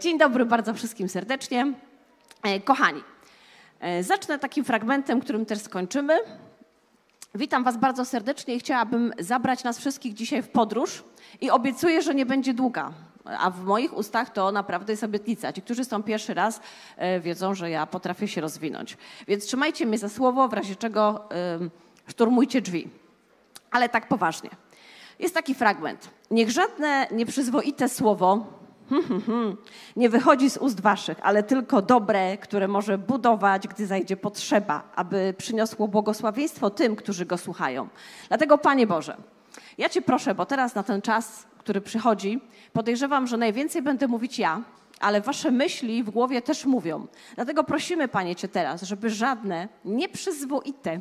Dzień dobry bardzo wszystkim serdecznie. E, kochani, e, zacznę takim fragmentem, którym też skończymy. Witam Was bardzo serdecznie i chciałabym zabrać nas wszystkich dzisiaj w podróż i obiecuję, że nie będzie długa. A w moich ustach to naprawdę jest obietnica. Ci, którzy są pierwszy raz, e, wiedzą, że ja potrafię się rozwinąć. Więc trzymajcie mnie za słowo, w razie czego szturmujcie drzwi. Ale tak poważnie. Jest taki fragment. Niech żadne nieprzyzwoite słowo nie wychodzi z ust waszych, ale tylko dobre, które może budować, gdy zajdzie potrzeba, aby przyniosło błogosławieństwo tym, którzy go słuchają. Dlatego, Panie Boże, ja Cię proszę, bo teraz na ten czas, który przychodzi, podejrzewam, że najwięcej będę mówić ja, ale Wasze myśli w głowie też mówią. Dlatego prosimy, Panie Cię teraz, żeby żadne nieprzyzwoite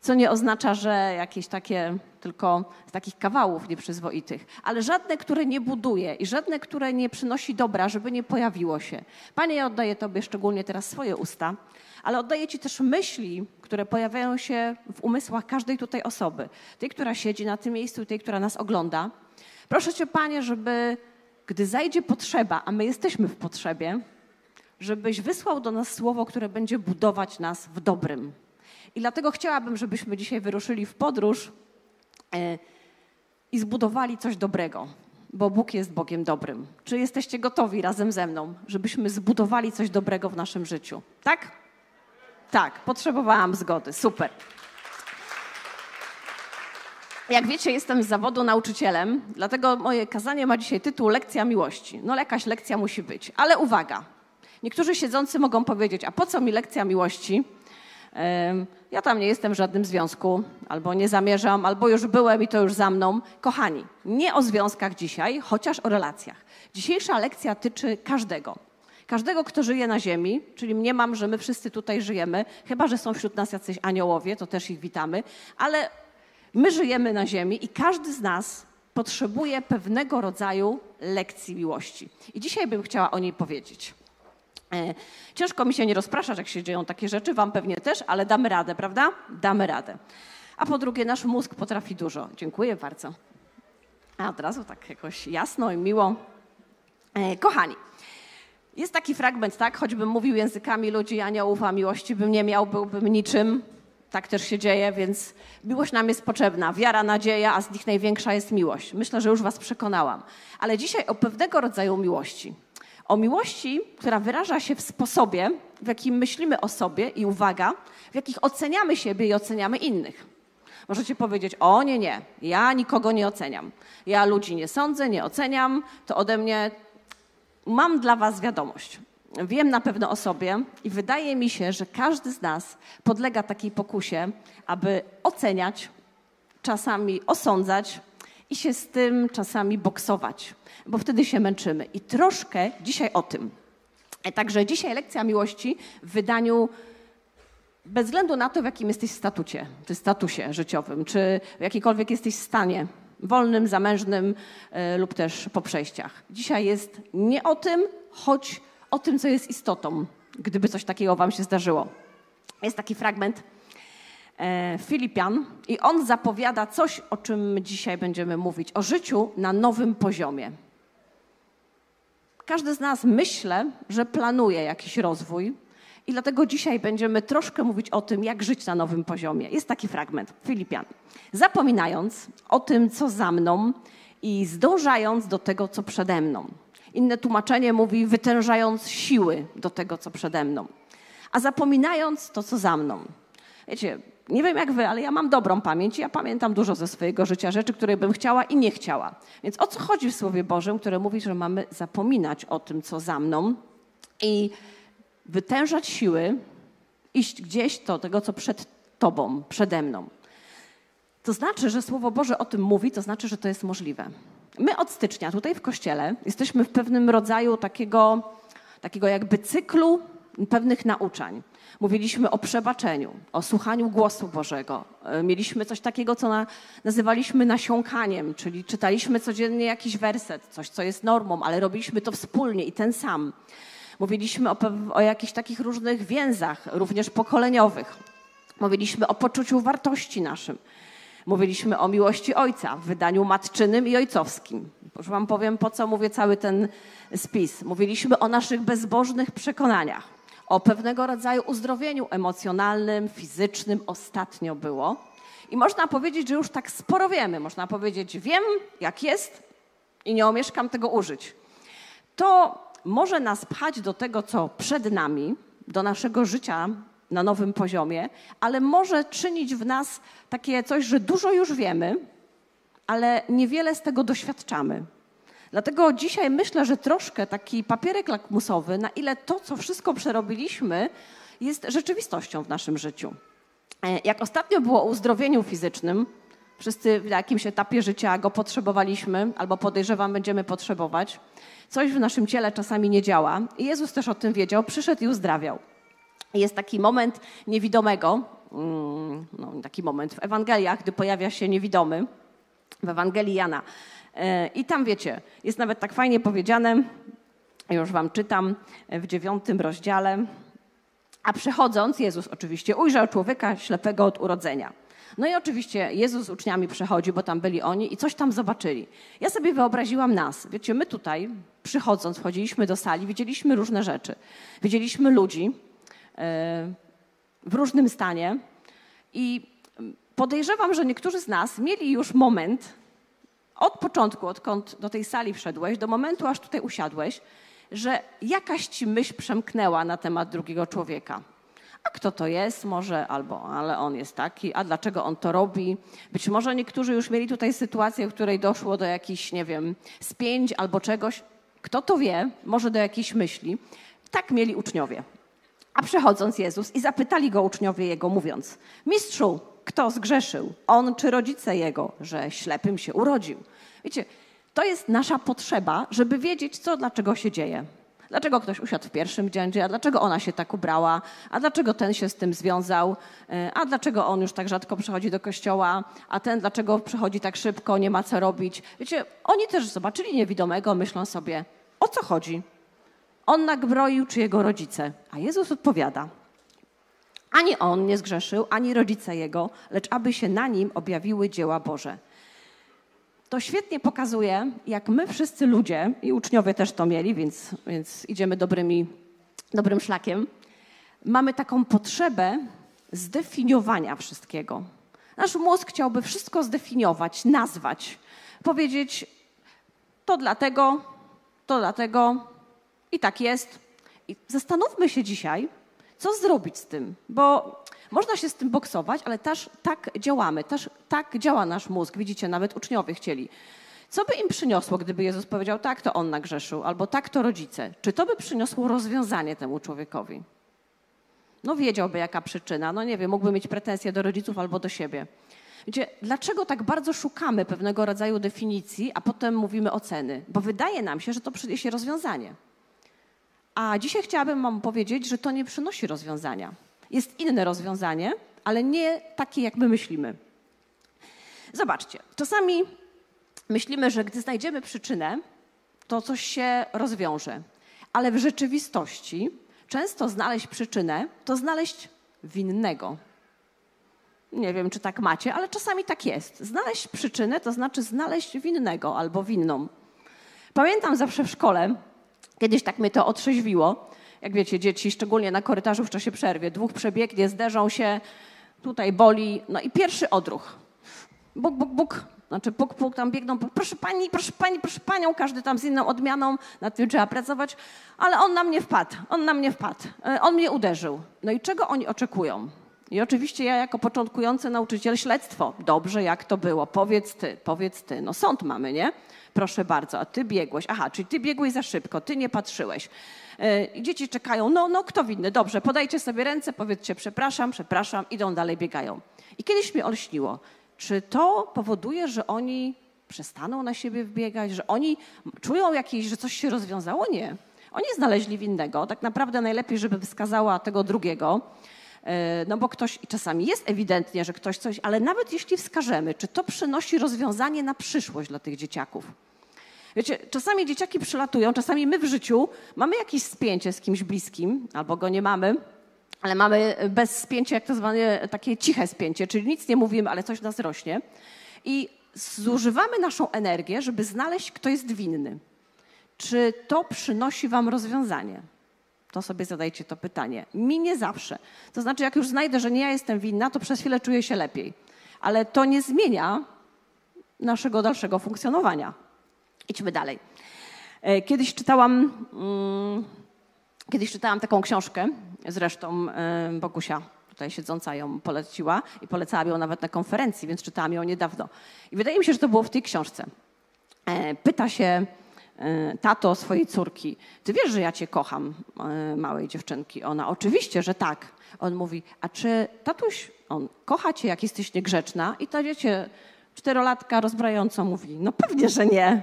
co nie oznacza, że jakieś takie tylko z takich kawałów nieprzyzwoitych, ale żadne, które nie buduje i żadne, które nie przynosi dobra, żeby nie pojawiło się. Panie, ja oddaję Tobie szczególnie teraz swoje usta, ale oddaję Ci też myśli, które pojawiają się w umysłach każdej tutaj osoby, tej, która siedzi na tym miejscu i tej, która nas ogląda. Proszę Cię, Panie, żeby gdy zajdzie potrzeba, a my jesteśmy w potrzebie, żebyś wysłał do nas słowo, które będzie budować nas w dobrym. I dlatego chciałabym, żebyśmy dzisiaj wyruszyli w podróż e, i zbudowali coś dobrego, bo Bóg jest Bogiem dobrym. Czy jesteście gotowi razem ze mną, żebyśmy zbudowali coś dobrego w naszym życiu? Tak? Tak, potrzebowałam zgody. Super. Jak wiecie, jestem z zawodu nauczycielem, dlatego moje kazanie ma dzisiaj tytuł Lekcja miłości. No, jakaś lekcja musi być, ale uwaga. Niektórzy siedzący mogą powiedzieć: A po co mi lekcja miłości? Ja tam nie jestem w żadnym związku, albo nie zamierzam, albo już byłem i to już za mną. Kochani, nie o związkach dzisiaj, chociaż o relacjach. Dzisiejsza lekcja tyczy każdego. Każdego, kto żyje na ziemi, czyli mniemam, że my wszyscy tutaj żyjemy, chyba że są wśród nas jacyś aniołowie, to też ich witamy, ale my żyjemy na ziemi i każdy z nas potrzebuje pewnego rodzaju lekcji miłości. I dzisiaj bym chciała o niej powiedzieć. E, ciężko mi się nie rozpraszać, jak się dzieją takie rzeczy, wam pewnie też, ale damy radę, prawda? Damy radę. A po drugie, nasz mózg potrafi dużo. Dziękuję bardzo. A od razu tak jakoś jasno i miło. E, kochani, jest taki fragment, tak? Choćbym mówił językami ludzi, aniołów, a miłości bym nie miał, byłbym niczym. Tak też się dzieje, więc miłość nam jest potrzebna. Wiara, nadzieja, a z nich największa jest miłość. Myślę, że już was przekonałam. Ale dzisiaj o pewnego rodzaju miłości o miłości, która wyraża się w sposobie, w jakim myślimy o sobie i uwaga, w jakich oceniamy siebie i oceniamy innych. Możecie powiedzieć: O nie, nie, ja nikogo nie oceniam. Ja ludzi nie sądzę, nie oceniam, to ode mnie. Mam dla Was wiadomość. Wiem na pewno o sobie i wydaje mi się, że każdy z nas podlega takiej pokusie, aby oceniać, czasami osądzać i się z tym czasami boksować bo wtedy się męczymy. I troszkę dzisiaj o tym. Także dzisiaj lekcja miłości w wydaniu bez względu na to, w jakim jesteś statucie, czy statusie życiowym, czy w jakikolwiek jesteś stanie, wolnym, zamężnym y, lub też po przejściach. Dzisiaj jest nie o tym, choć o tym, co jest istotą, gdyby coś takiego wam się zdarzyło. Jest taki fragment Filipian i on zapowiada coś, o czym dzisiaj będziemy mówić, o życiu na nowym poziomie. Każdy z nas myślę, że planuje jakiś rozwój i dlatego dzisiaj będziemy troszkę mówić o tym, jak żyć na nowym poziomie. Jest taki fragment, Filipian. Zapominając o tym, co za mną i zdążając do tego, co przede mną. Inne tłumaczenie mówi wytężając siły do tego, co przede mną. A zapominając to, co za mną. Wiecie, nie wiem jak wy, ale ja mam dobrą pamięć. Ja pamiętam dużo ze swojego życia, rzeczy, które bym chciała i nie chciała. Więc o co chodzi w Słowie Bożym, które mówi, że mamy zapominać o tym, co za mną i wytężać siły, iść gdzieś do tego, co przed tobą, przede mną. To znaczy, że Słowo Boże o tym mówi, to znaczy, że to jest możliwe. My od stycznia tutaj w Kościele jesteśmy w pewnym rodzaju takiego, takiego jakby cyklu pewnych nauczań. Mówiliśmy o przebaczeniu, o słuchaniu głosu Bożego. E, mieliśmy coś takiego, co na, nazywaliśmy nasiąkaniem, czyli czytaliśmy codziennie jakiś werset, coś, co jest normą, ale robiliśmy to wspólnie i ten sam. Mówiliśmy o, o jakichś takich różnych więzach, również pokoleniowych. Mówiliśmy o poczuciu wartości naszym. Mówiliśmy o miłości Ojca w wydaniu matczynym i ojcowskim. Już Wam powiem, po co mówię cały ten spis. Mówiliśmy o naszych bezbożnych przekonaniach, o pewnego rodzaju uzdrowieniu emocjonalnym, fizycznym. Ostatnio było. I można powiedzieć, że już tak sporo wiemy. Można powiedzieć, wiem, jak jest i nie omieszkam tego użyć. To może nas pchać do tego, co przed nami, do naszego życia na nowym poziomie, ale może czynić w nas takie coś, że dużo już wiemy, ale niewiele z tego doświadczamy. Dlatego dzisiaj myślę, że troszkę taki papierek lakmusowy, na ile to, co wszystko przerobiliśmy, jest rzeczywistością w naszym życiu. E, jak ostatnio było o uzdrowieniu fizycznym, wszyscy w jakimś etapie życia go potrzebowaliśmy, albo podejrzewam, będziemy potrzebować. Coś w naszym ciele czasami nie działa. I Jezus też o tym wiedział, przyszedł i uzdrawiał. Jest taki moment niewidomego, mm, no, taki moment w Ewangeliach, gdy pojawia się niewidomy, w Ewangelii Jana. E, I tam wiecie, jest nawet tak fajnie powiedziane, już wam czytam w dziewiątym rozdziale. A przechodząc, Jezus oczywiście ujrzał człowieka ślepego od urodzenia. No i oczywiście Jezus z uczniami przechodzi, bo tam byli oni i coś tam zobaczyli. Ja sobie wyobraziłam nas. Wiecie, my tutaj przychodząc, wchodziliśmy do sali, widzieliśmy różne rzeczy. Widzieliśmy ludzi e, w różnym stanie i podejrzewam, że niektórzy z nas mieli już moment od początku, odkąd do tej sali wszedłeś, do momentu, aż tutaj usiadłeś, że jakaś ci myśl przemknęła na temat drugiego człowieka. A kto to jest? Może albo, ale on jest taki, a dlaczego on to robi? Być może niektórzy już mieli tutaj sytuację, w której doszło do jakichś, nie wiem, spięć albo czegoś. Kto to wie? Może do jakiejś myśli. Tak mieli uczniowie. A przechodząc Jezus i zapytali go uczniowie jego, mówiąc: Mistrzu, kto zgrzeszył? On czy rodzice jego, że ślepym się urodził? Wiecie, to jest nasza potrzeba, żeby wiedzieć, co dlaczego się dzieje. Dlaczego ktoś usiadł w pierwszym rzędzie, a dlaczego ona się tak ubrała, a dlaczego ten się z tym związał, e, a dlaczego on już tak rzadko przychodzi do kościoła, a ten dlaczego przychodzi tak szybko, nie ma co robić. Wiecie, oni też zobaczyli niewidomego, myślą sobie, o co chodzi? On nagbroił czy jego rodzice? A Jezus odpowiada, ani on nie zgrzeszył, ani rodzice jego, lecz aby się na nim objawiły dzieła Boże. To świetnie pokazuje, jak my wszyscy ludzie, i uczniowie też to mieli, więc, więc idziemy dobrymi, dobrym szlakiem, mamy taką potrzebę zdefiniowania wszystkiego. Nasz mózg chciałby wszystko zdefiniować, nazwać, powiedzieć to dlatego, to dlatego i tak jest. I zastanówmy się dzisiaj, co zrobić z tym, bo można się z tym boksować, ale też tak działamy, też tak działa nasz mózg. Widzicie, nawet uczniowie chcieli. Co by im przyniosło, gdyby Jezus powiedział, tak, to on nagrzeszył, albo tak, to rodzice? Czy to by przyniosło rozwiązanie temu człowiekowi? No wiedziałby, jaka przyczyna. No nie wiem, mógłby mieć pretensje do rodziców albo do siebie. Wiecie, dlaczego tak bardzo szukamy pewnego rodzaju definicji, a potem mówimy oceny? Bo wydaje nam się, że to przyniesie rozwiązanie. A dzisiaj chciałabym Wam powiedzieć, że to nie przynosi rozwiązania. Jest inne rozwiązanie, ale nie takie, jak my myślimy. Zobaczcie, czasami myślimy, że gdy znajdziemy przyczynę, to coś się rozwiąże. Ale w rzeczywistości często znaleźć przyczynę to znaleźć winnego. Nie wiem, czy tak macie, ale czasami tak jest. Znaleźć przyczynę to znaczy znaleźć winnego albo winną. Pamiętam zawsze w szkole, kiedyś tak mnie to otrzeźwiło, jak wiecie, dzieci, szczególnie na korytarzu w czasie przerwy, dwóch przebiegnie, zderzą się, tutaj boli, no i pierwszy odruch. Buk, buk, buk, znaczy puk, puk, tam biegną, proszę pani, proszę pani, proszę panią, każdy tam z inną odmianą, nad tym trzeba pracować, ale on na mnie wpadł, on na mnie wpadł, e, on mnie uderzył. No i czego oni oczekują? I oczywiście ja jako początkujący nauczyciel śledztwo. Dobrze, jak to było? Powiedz ty, powiedz ty. No sąd mamy, nie? Proszę bardzo, a ty biegłeś. Aha, czyli ty biegłeś za szybko, ty nie patrzyłeś. Yy, dzieci czekają, no, no, kto winny? Dobrze, podajcie sobie ręce, powiedzcie przepraszam, przepraszam, idą dalej, biegają. I kiedyś mi olśniło, czy to powoduje, że oni przestaną na siebie wbiegać, że oni czują jakieś, że coś się rozwiązało? Nie. Oni znaleźli winnego. Tak naprawdę najlepiej, żeby wskazała tego drugiego. E, no bo ktoś, i czasami jest ewidentnie, że ktoś coś, ale nawet jeśli wskażemy, czy to przynosi rozwiązanie na przyszłość dla tych dzieciaków. Wiecie, czasami dzieciaki przylatują, czasami my w życiu mamy jakieś spięcie z kimś bliskim, albo go nie mamy, ale mamy bez spięcia, jak to zwane takie ciche spięcie, czyli nic nie mówimy, ale coś nas rośnie. I zużywamy naszą energię, żeby znaleźć, kto jest winny. Czy to przynosi wam rozwiązanie? To sobie zadajcie to pytanie. Mi nie zawsze. To znaczy, jak już znajdę, że nie ja jestem winna, to przez chwilę czuję się lepiej. Ale to nie zmienia naszego dalszego funkcjonowania. Idźmy dalej. E, kiedyś czytałam, mm, kiedyś czytałam taką książkę, zresztą e, Bogusia tutaj siedząca ją poleciła i polecałam ją nawet na konferencji, więc czytałam ją niedawno. I wydaje mi się, że to było w tej książce. E, pyta się tato swojej córki, ty wiesz, że ja cię kocham, małej dziewczynki. Ona, oczywiście, że tak. On mówi, a czy tatuś, on kocha cię, jak jesteś niegrzeczna? I ta wiecie, czterolatka rozbrajająco mówi, no pewnie, że nie.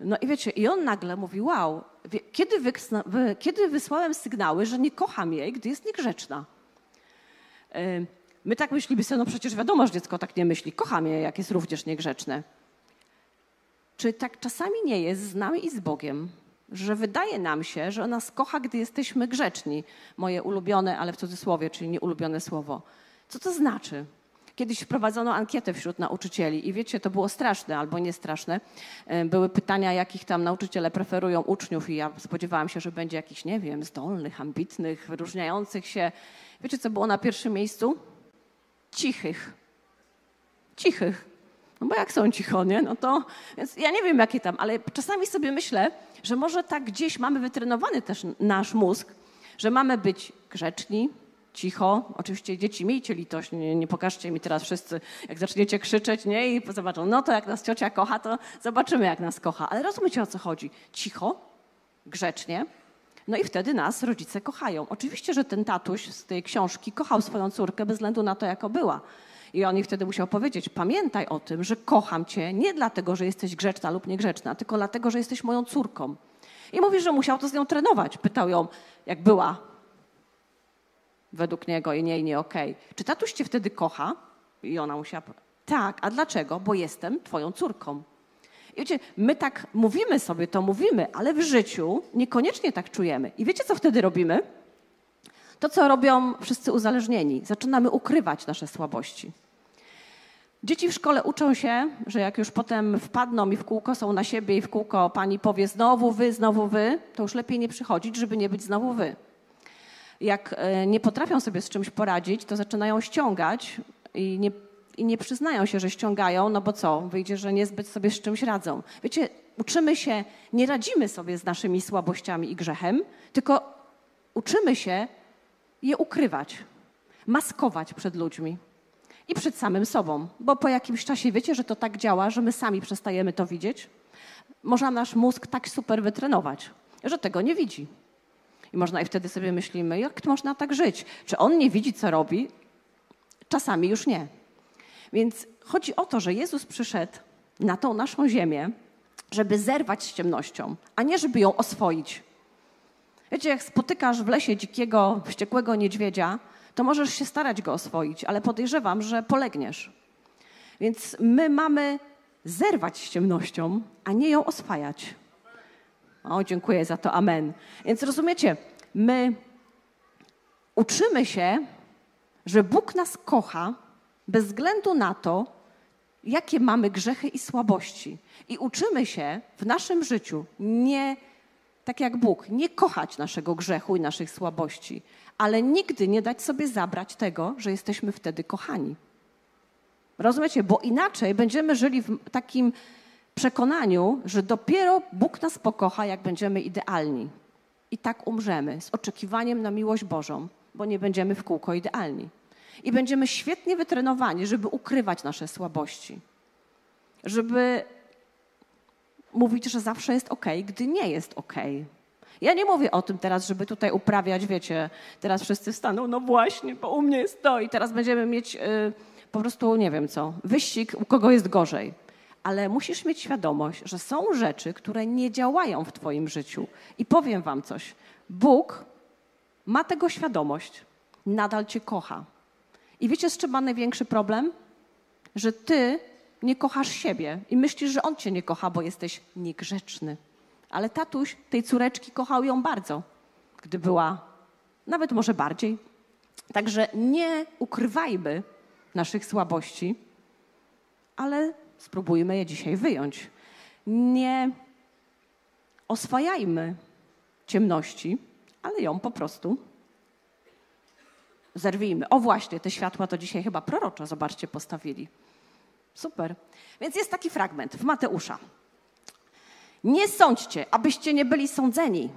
No i wiecie, i on nagle mówi, wow, kiedy, wy, kiedy wysłałem sygnały, że nie kocham jej, gdy jest niegrzeczna? My tak myślimy sobie, no przecież wiadomo, że dziecko tak nie myśli, kocham je, jak jest również niegrzeczne. Czy tak czasami nie jest z nami i z Bogiem, że wydaje nam się, że on nas kocha, gdy jesteśmy grzeczni? Moje ulubione, ale w cudzysłowie, czyli nieulubione słowo. Co to znaczy? Kiedyś wprowadzono ankietę wśród nauczycieli i wiecie, to było straszne albo nie straszne. E, były pytania, jakich tam nauczyciele preferują uczniów i ja spodziewałam się, że będzie jakichś, nie wiem, zdolnych, ambitnych, wyróżniających się. Wiecie, co było na pierwszym miejscu? Cichych. Cichych. No bo jak są cicho, nie? No to, więc ja nie wiem, jakie tam, ale czasami sobie myślę, że może tak gdzieś mamy wytrenowany też nasz mózg, że mamy być grzeczni, cicho. Oczywiście dzieci, miejcie litość, nie, nie pokażcie mi teraz wszyscy, jak zaczniecie krzyczeć, nie? I zobaczą, no to jak nas ciocia kocha, to zobaczymy, jak nas kocha. Ale rozumiecie, o co chodzi. Cicho, grzecznie, no i wtedy nas rodzice kochają. Oczywiście, że ten tatuś z tej książki kochał swoją córkę bez względu na to, jaka była. I on jej wtedy musiał powiedzieć: Pamiętaj o tym, że kocham cię nie dlatego, że jesteś grzeczna lub niegrzeczna, tylko dlatego, że jesteś moją córką. I mówi, że musiał to z nią trenować. Pytał ją, jak była według niego i nie, nie okej. Okay. Czy tatuś cię wtedy kocha? I ona musiała tak, a dlaczego? Bo jestem twoją córką. I wiecie, my tak mówimy sobie, to mówimy, ale w życiu niekoniecznie tak czujemy. I wiecie, co wtedy robimy? To, co robią wszyscy uzależnieni. Zaczynamy ukrywać nasze słabości. Dzieci w szkole uczą się, że jak już potem wpadną i w kółko są na siebie i w kółko pani powie znowu wy, znowu wy, to już lepiej nie przychodzić, żeby nie być znowu wy jak e, nie potrafią sobie z czymś poradzić, to zaczynają ściągać i nie, i nie przyznają się, że ściągają, no bo co? Wyjdzie, że niezbyt sobie z czymś radzą. Wiecie, uczymy się, nie radzimy sobie z naszymi słabościami i grzechem, tylko uczymy się je ukrywać, maskować przed ludźmi i przed samym sobą. Bo po jakimś czasie wiecie, że to tak działa, że my sami przestajemy to widzieć. Można nasz mózg tak super wytrenować, że tego nie widzi. I można i wtedy sobie myślimy, jak można tak żyć? Czy on nie widzi, co robi? Czasami już nie. Więc chodzi o to, że Jezus przyszedł na tą naszą ziemię, żeby zerwać z ciemnością, a nie żeby ją oswoić. Wiecie, jak spotykasz w lesie dzikiego, wściekłego niedźwiedzia, to możesz się starać go oswoić, ale podejrzewam, że polegniesz. Więc my mamy zerwać z ciemnością, a nie ją oswajać. O, dziękuję za to, amen. Więc rozumiecie, my uczymy się, że Bóg nas kocha bez względu na to, jakie mamy grzechy i słabości. I uczymy się w naszym życiu nie tak jak Bóg, nie kochać naszego grzechu i naszych słabości, ale nigdy nie dać sobie zabrać tego, że jesteśmy wtedy kochani. Rozumiecie? Bo inaczej będziemy żyli w takim przekonaniu, że dopiero Bóg nas pokocha, jak będziemy idealni. I tak umrzemy z oczekiwaniem na miłość Bożą, bo nie będziemy w kółko idealni. I będziemy świetnie wytrenowani, żeby ukrywać nasze słabości. Żeby mówić, że zawsze jest ok, gdy nie jest ok. Ja nie mówię o tym teraz, żeby tutaj uprawiać, wiecie, teraz wszyscy wstaną, no właśnie, bo u mnie jest to i teraz będziemy mieć y, po prostu, nie wiem co, wyścig, u kogo jest gorzej ale musisz mieć świadomość, że są rzeczy, które nie działają w Twoim życiu. I powiem Wam coś. Bóg ma tego świadomość, nadal Cię kocha. I wiecie, z czym ma największy problem? Że Ty nie kochasz siebie i myślisz, że On Cię nie kocha, bo jesteś niegrzeczny. Ale tatuś tej córeczki kochał ją bardzo, gdy była nawet może bardziej, Także nie ukrywajmy naszych słabości, ale spróbujmy je dzisiaj wyjąć. Nie oswajajmy ciemności, ale ją po prostu zerwijmy. O właśnie, te światła to dzisiaj chyba proroczo, zobaczcie, postawili. Super. Więc jest taki fragment w Mateusza. Nie sądźcie, abyście nie byli sądzeni,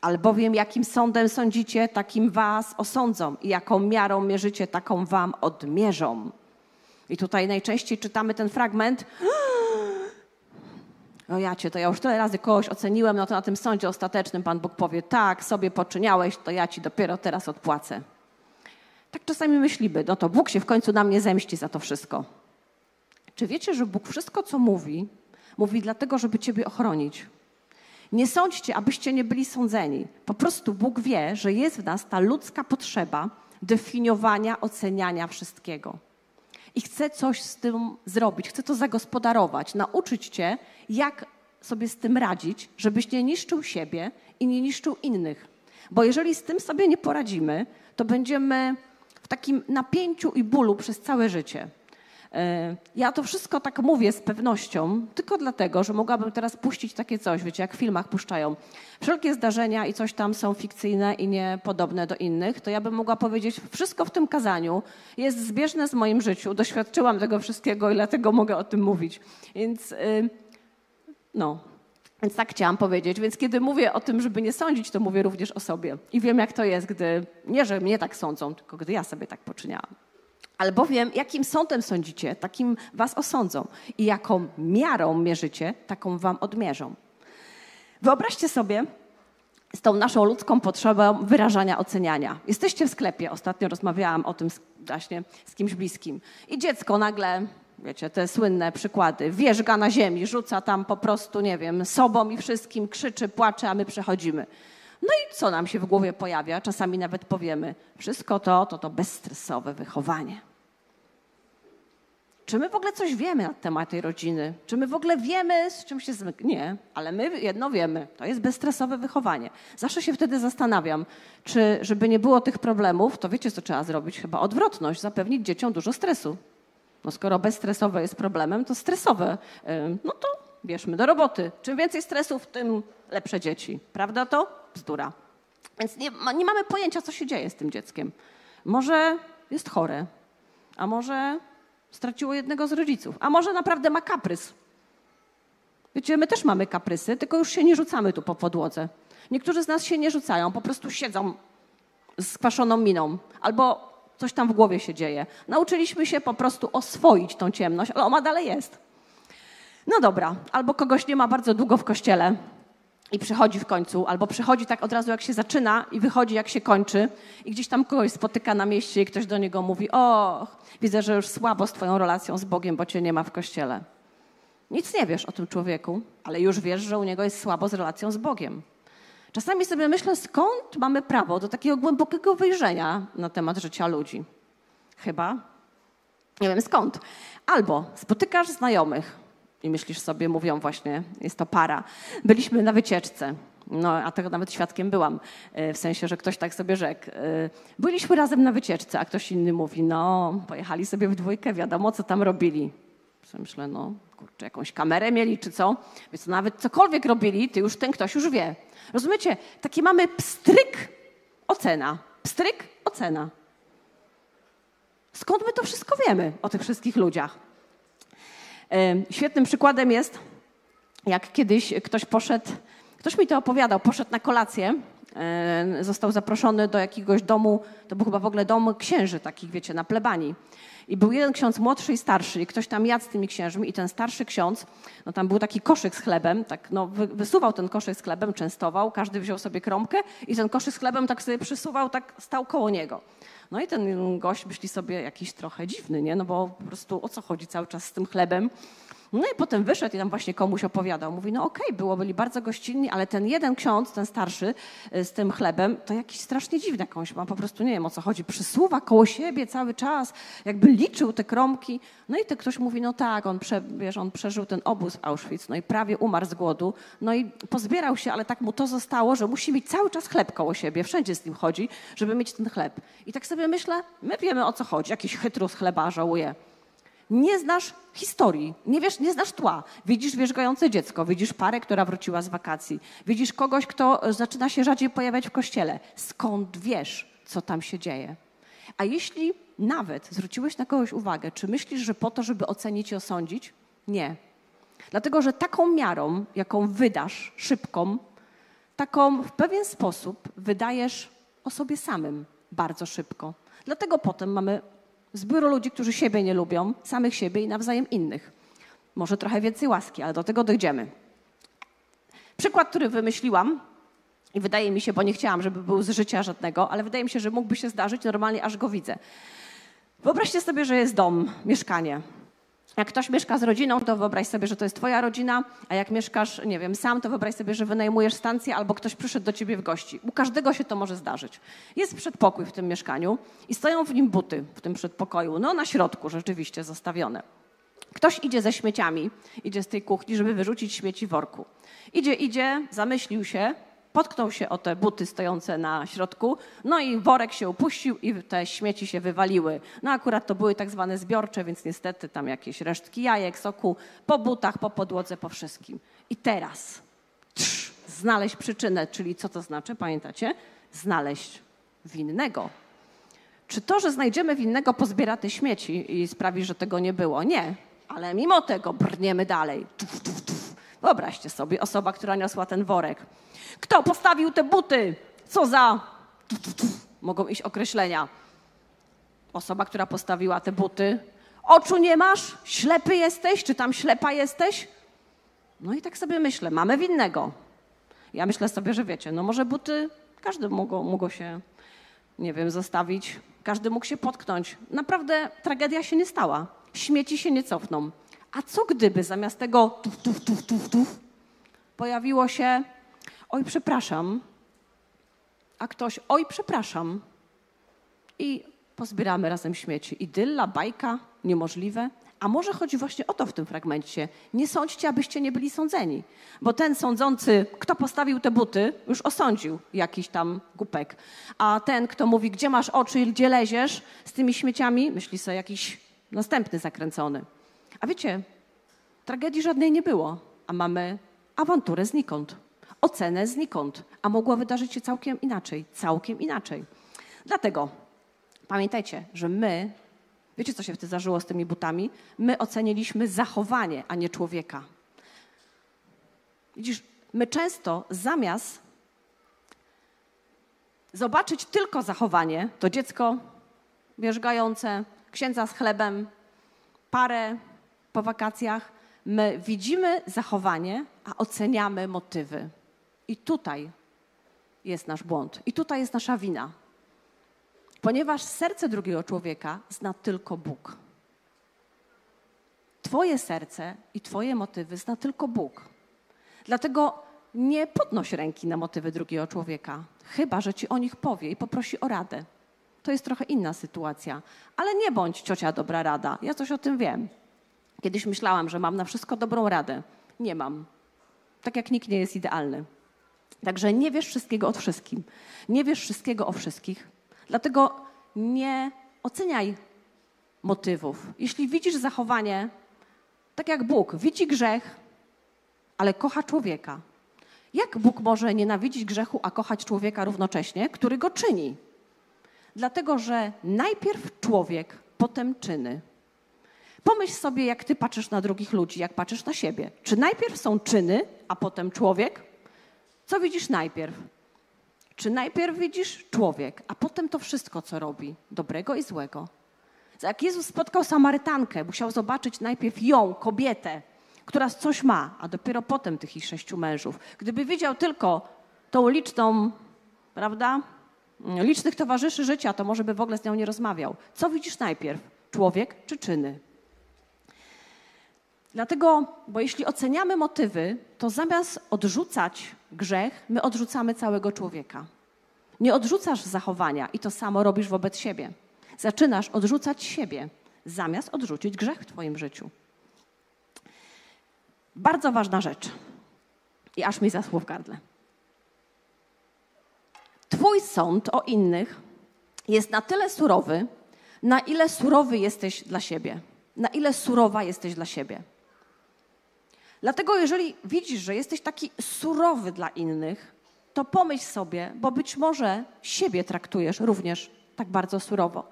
albowiem jakim sądem sądzicie, takim was osądzą i jaką miarą mierzycie, taką wam odmierzą. I tutaj najczęściej czytamy ten fragment. O jacie, to ja już tyle razy kogoś oceniłem, no to na tym sądzie ostatecznym Pan Bóg powie, tak, sobie poczyniałeś, to ja ci dopiero teraz odpłacę. Tak czasami myślimy, no to Bóg się w końcu na mnie zemści za to wszystko. Czy wiecie, że Bóg wszystko, co mówi, mówi dlatego, żeby ciebie ochronić? Nie sądźcie, abyście nie byli sądzeni. Po prostu Bóg wie, że jest w nas ta ludzka potrzeba definiowania, oceniania wszystkiego. I chce coś z tym zrobić, chce to zagospodarować, nauczyć cię, jak sobie z tym radzić, żebyś nie niszczył siebie i nie niszczył innych. Bo jeżeli z tym sobie nie poradzimy, to będziemy w takim napięciu i bólu przez całe życie. E, ja to wszystko tak mówię z pewnością, tylko dlatego, że mogłabym teraz puścić takie coś, wiecie, jak w filmach puszczają. Wszelkie zdarzenia i coś tam są fikcyjne i niepodobne do innych, to ja bym mogła powiedzieć, wszystko w tym kazaniu jest zbieżne z moim życiu, doświadczyłam tego wszystkiego i dlatego mogę o tym mówić. Więc y, no, więc tak chciałam powiedzieć. Więc kiedy mówię o tym, żeby nie sądzić, to mówię również o sobie. I wiem, jak to jest, gdy nie, że mnie tak sądzą, tylko gdy ja sobie tak poczyniałam. Albowiem jakim sądem sądzicie, takim was osądzą. I jaką miarą mierzycie, taką wam odmierzą. Wyobraźcie sobie z tą naszą ludzką potrzebą wyrażania oceniania. Jesteście w sklepie, ostatnio rozmawiałam o tym właśnie z kimś bliskim. I dziecko nagle, wiecie, te słynne przykłady, wierzga na ziemi, rzuca tam po prostu, nie wiem, sobą i wszystkim, krzyczy, płacze, a my przechodzimy. No i co nam się w głowie pojawia? Czasami nawet powiemy, wszystko to, to to bezstresowe wychowanie. Czy my w ogóle coś wiemy na temat tej rodziny? Czy my w ogóle wiemy, z czym się zmyka? Nie, ale my jedno wiemy. To jest bezstresowe wychowanie. Zawsze się wtedy zastanawiam, czy żeby nie było tych problemów, to wiecie, co trzeba zrobić? Chyba odwrotność, zapewnić dzieciom dużo stresu. No skoro bezstresowe jest problemem, to stresowe. No to bierzmy do roboty. Czym więcej stresów, tym lepsze dzieci. Prawda to? Bzdura. Więc nie, nie mamy pojęcia, co się dzieje z tym dzieckiem. Może jest chore, a może straciło jednego z rodziców, a może naprawdę ma kaprys. Wiecie, my też mamy kaprysy, tylko już się nie rzucamy tu po podłodze. Niektórzy z nas się nie rzucają, po prostu siedzą z skwaszoną miną albo coś tam w głowie się dzieje. Nauczyliśmy się po prostu oswoić tą ciemność, ale ona dalej jest. No dobra, albo kogoś nie ma bardzo długo w kościele i przychodzi w końcu, albo przychodzi tak od razu jak się zaczyna i wychodzi jak się kończy i gdzieś tam kogoś spotyka na mieście i ktoś do niego mówi, o, widzę, że już słabo z twoją relacją z Bogiem, bo cię nie ma w kościele. Nic nie wiesz o tym człowieku, ale już wiesz, że u niego jest słabo z relacją z Bogiem. Czasami sobie myślę, skąd mamy prawo do takiego głębokiego wyjrzenia na temat życia ludzi. Chyba, nie wiem skąd. Albo spotykasz znajomych, i myślisz sobie, mówią właśnie, jest to para. Byliśmy na wycieczce. No, a tego nawet świadkiem byłam, e, w sensie, że ktoś tak sobie rzekł. E, byliśmy razem na wycieczce, a ktoś inny mówi, no, pojechali sobie w dwójkę, wiadomo, co tam robili. Myślę, no, kurczę, jakąś kamerę mieli, czy co? Więc nawet cokolwiek robili, ty już ten ktoś już wie. Rozumiecie? Taki mamy pstryk, ocena. Pstryk, ocena. Skąd my to wszystko wiemy o tych wszystkich ludziach? Świetnym przykładem jest, jak kiedyś ktoś poszedł, ktoś mi to opowiadał, poszedł na kolację, został zaproszony do jakiegoś domu, to był chyba w ogóle dom księży takich, wiecie, na plebanii. I był jeden ksiądz młodszy i starszy i ktoś tam jadł z tymi księżmi i ten starszy ksiądz, no tam był taki koszyk z chlebem, tak no wysuwał ten koszyk z chlebem, częstował, każdy wziął sobie kromkę i ten koszyk z chlebem tak sobie przysuwał, tak stał koło niego. No i ten gość myśli sobie jakiś trochę dziwny, nie? No bo po prostu o co chodzi cały czas z tym chlebem? No i potem wyszedł i tam właśnie komuś opowiadał. Mówi, no okej, okay, było, byli bardzo gościnni, ale ten jeden ksiądz, ten starszy y, z tym chlebem, to jakiś strasznie dziwny jakąś ma, po prostu nie wiem o co chodzi, przysuwa koło siebie cały czas, jakby liczył te kromki. No i to ktoś mówi, no tak, on, prze, wiesz, on przeżył ten obóz w Auschwitz, no i prawie umarł z głodu, no i pozbierał się, ale tak mu to zostało, że musi mieć cały czas chleb koło siebie, wszędzie z nim chodzi, żeby mieć ten chleb. I tak sobie myślę, my wiemy o co chodzi, jakiś chytrus chleba żałuje nie znasz historii, nie, wiesz, nie znasz tła. Widzisz wierzgające dziecko, widzisz parę, która wróciła z wakacji, widzisz kogoś, kto zaczyna się rzadziej pojawiać w kościele. Skąd wiesz, co tam się dzieje? A jeśli nawet zwróciłeś na kogoś uwagę, czy myślisz, że po to, żeby ocenić i osądzić? Nie. Dlatego, że taką miarą, jaką wydasz, szybką, taką w pewien sposób wydajesz o sobie samym bardzo szybko. Dlatego potem mamy Zbiór ludzi, którzy siebie nie lubią, samych siebie i nawzajem innych. Może trochę więcej łaski, ale do tego dojdziemy. Przykład, który wymyśliłam, i wydaje mi się, bo nie chciałam, żeby był z życia żadnego, ale wydaje mi się, że mógłby się zdarzyć normalnie, aż go widzę. Wyobraźcie sobie, że jest dom, mieszkanie. Jak ktoś mieszka z rodziną, to wyobraź sobie, że to jest twoja rodzina, a jak mieszkasz, nie wiem, sam, to wyobraź sobie, że wynajmujesz stację albo ktoś przyszedł do ciebie w gości. U każdego się to może zdarzyć. Jest przedpokój w tym mieszkaniu i stoją w nim buty w tym przedpokoju, no na środku rzeczywiście zostawione. Ktoś idzie ze śmieciami, idzie z tej kuchni, żeby wyrzucić śmieci w worku. Idzie, idzie, zamyślił się, potknął się o te buty stojące na środku, no i worek się upuścił i te śmieci się wywaliły. No akurat to były tak zwane zbiorcze, więc niestety tam jakieś resztki jajek, soku, po butach, po podłodze, po wszystkim. I teraz trz, znaleźć przyczynę, czyli co to znaczy, pamiętacie? Znaleźć winnego. Czy to, że znajdziemy winnego, pozbiera te śmieci i sprawi, że tego nie było? Nie. Ale mimo tego brniemy dalej. Tuf, tuf, tuf. Wyobraźcie sobie, osoba, która niosła ten worek kto postawił te buty? Co za. Mogą iść określenia. Osoba, która postawiła te buty. Oczu nie masz? Ślepy jesteś? Czy tam ślepa jesteś? No i tak sobie myślę, mamy winnego. Ja myślę sobie, że wiecie, no może buty każdy mógł, się, nie wiem, zostawić, każdy mógł się potknąć. Naprawdę tragedia się nie stała. Śmieci się nie cofną. A co gdyby zamiast tego tuf, tuf, tuf, tuf, tuf, pojawiło się oj, przepraszam, a ktoś, oj, przepraszam. I pozbieramy razem śmieci. Idylla, bajka, niemożliwe. A może chodzi właśnie o to w tym fragmencie. Nie sądźcie, abyście nie byli sądzeni. Bo ten sądzący, kto postawił te buty, już osądził jakiś tam głupek. A ten, kto mówi, gdzie masz oczy i gdzie leziesz z tymi śmieciami, myśli sobie jakiś następny zakręcony. A wiecie, tragedii żadnej nie było, a mamy awanturę znikąd ocenę znikąd, a mogło wydarzyć się całkiem inaczej, całkiem inaczej. Dlatego pamiętajcie, że my, wiecie co się wtedy zdarzyło z tymi butami? My oceniliśmy zachowanie, a nie człowieka. Widzisz, my często zamiast zobaczyć tylko zachowanie, to dziecko wierzgające, księdza z chlebem, parę po wakacjach, my widzimy zachowanie, a oceniamy motywy. I tutaj jest nasz błąd. I tutaj jest nasza wina. Ponieważ serce drugiego człowieka zna tylko Bóg. Twoje serce i Twoje motywy zna tylko Bóg. Dlatego nie podnoś ręki na motywy drugiego człowieka, chyba że ci o nich powie i poprosi o radę. To jest trochę inna sytuacja. Ale nie bądź ciocia dobra rada. Ja coś o tym wiem. Kiedyś myślałam, że mam na wszystko dobrą radę. Nie mam. Tak jak nikt nie jest idealny. Także nie wiesz wszystkiego o wszystkim. Nie wiesz wszystkiego o wszystkich. Dlatego nie oceniaj motywów. Jeśli widzisz zachowanie, tak jak Bóg, widzi grzech, ale kocha człowieka. Jak Bóg może nienawidzić grzechu, a kochać człowieka równocześnie, który go czyni? Dlatego, że najpierw człowiek, potem czyny. Pomyśl sobie, jak ty patrzysz na drugich ludzi, jak patrzysz na siebie. Czy najpierw są czyny, a potem człowiek? Co widzisz najpierw? Czy najpierw widzisz człowiek, a potem to wszystko, co robi, dobrego i złego? Jak Jezus spotkał Samarytankę, musiał zobaczyć najpierw ją, kobietę, która coś ma, a dopiero potem tych ich sześciu mężów. Gdyby widział tylko tą liczną, prawda, licznych towarzyszy życia, to może by w ogóle z nią nie rozmawiał. Co widzisz najpierw? Człowiek czy czyny? Dlatego, bo jeśli oceniamy motywy, to zamiast odrzucać grzech, my odrzucamy całego człowieka. Nie odrzucasz zachowania i to samo robisz wobec siebie. Zaczynasz odrzucać siebie, zamiast odrzucić grzech w Twoim życiu. Bardzo ważna rzecz. I aż mi zaschło w gardle. Twój sąd o innych jest na tyle surowy, na ile surowy jesteś dla siebie. Na ile surowa jesteś dla siebie. Dlatego, jeżeli widzisz, że jesteś taki surowy dla innych, to pomyśl sobie, bo być może siebie traktujesz również tak bardzo surowo.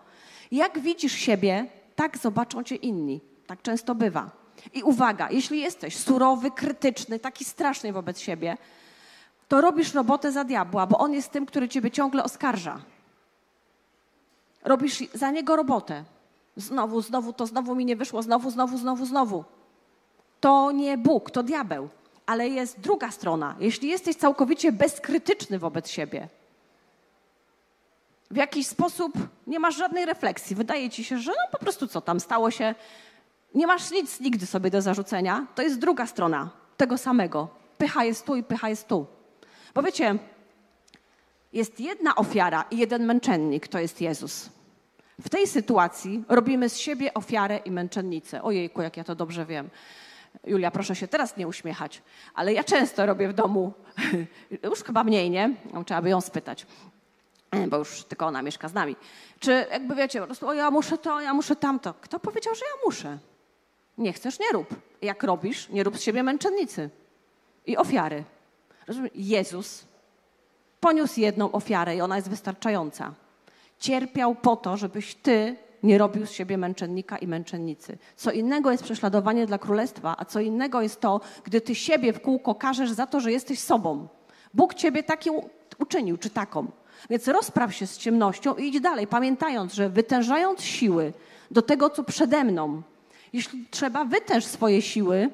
Jak widzisz siebie, tak zobaczą cię inni. Tak często bywa. I uwaga, jeśli jesteś surowy, krytyczny, taki straszny wobec siebie, to robisz robotę za diabła, bo on jest tym, który ciebie ciągle oskarża. Robisz za niego robotę. Znowu, znowu, to znowu mi nie wyszło, znowu, znowu, znowu, znowu. To nie Bóg, to diabeł. Ale jest druga strona. Jeśli jesteś całkowicie bezkrytyczny wobec siebie, w jakiś sposób nie masz żadnej refleksji, wydaje ci się, że no po prostu co tam stało się, nie masz nic nigdy sobie do zarzucenia, to jest druga strona tego samego. Pycha jest tu i pycha jest tu. Bo wiecie, jest jedna ofiara i jeden męczennik, to jest Jezus. W tej sytuacji robimy z siebie ofiarę i męczennicę. Ojejku, jak ja to dobrze wiem. Julia, proszę się teraz nie uśmiechać, ale ja często robię w domu, już chyba mniej, nie? Trzeba by ją spytać, bo już tylko ona mieszka z nami. Czy jakby wiecie, po prostu, o ja muszę to, ja muszę tamto. Kto powiedział, że ja muszę? Nie chcesz, nie rób. Jak robisz, nie rób z siebie męczennicy i ofiary. Rozumiem? Jezus poniósł jedną ofiarę i ona jest wystarczająca. Cierpiał po to, żebyś ty nie robił z siebie męczennika i męczennicy. Co innego jest prześladowanie dla królestwa, a co innego jest to, gdy ty siebie w kółko każesz za to, że jesteś sobą. Bóg ciebie taki uczynił, czy taką. Więc rozpraw się z ciemnością i idź dalej, pamiętając, że wytężając siły do tego, co przede mną, jeśli trzeba, wytęż swoje siły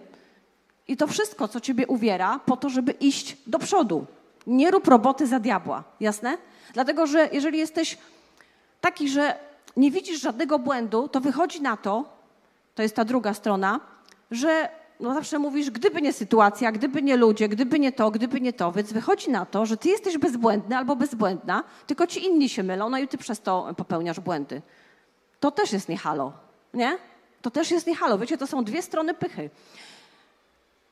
i to wszystko, co ciebie uwiera, po to, żeby iść do przodu. Nie rób roboty za diabła, jasne? Dlatego, że jeżeli jesteś taki, że nie widzisz żadnego błędu, to wychodzi na to, to jest ta druga strona, że no zawsze mówisz, gdyby nie sytuacja, gdyby nie ludzie, gdyby nie to, gdyby nie to, więc wychodzi na to, że ty jesteś bezbłędny albo bezbłędna, tylko ci inni się mylą, no i ty przez to popełniasz błędy. To też jest nie halo, nie? To też jest nie halo. Wiecie, to są dwie strony pychy.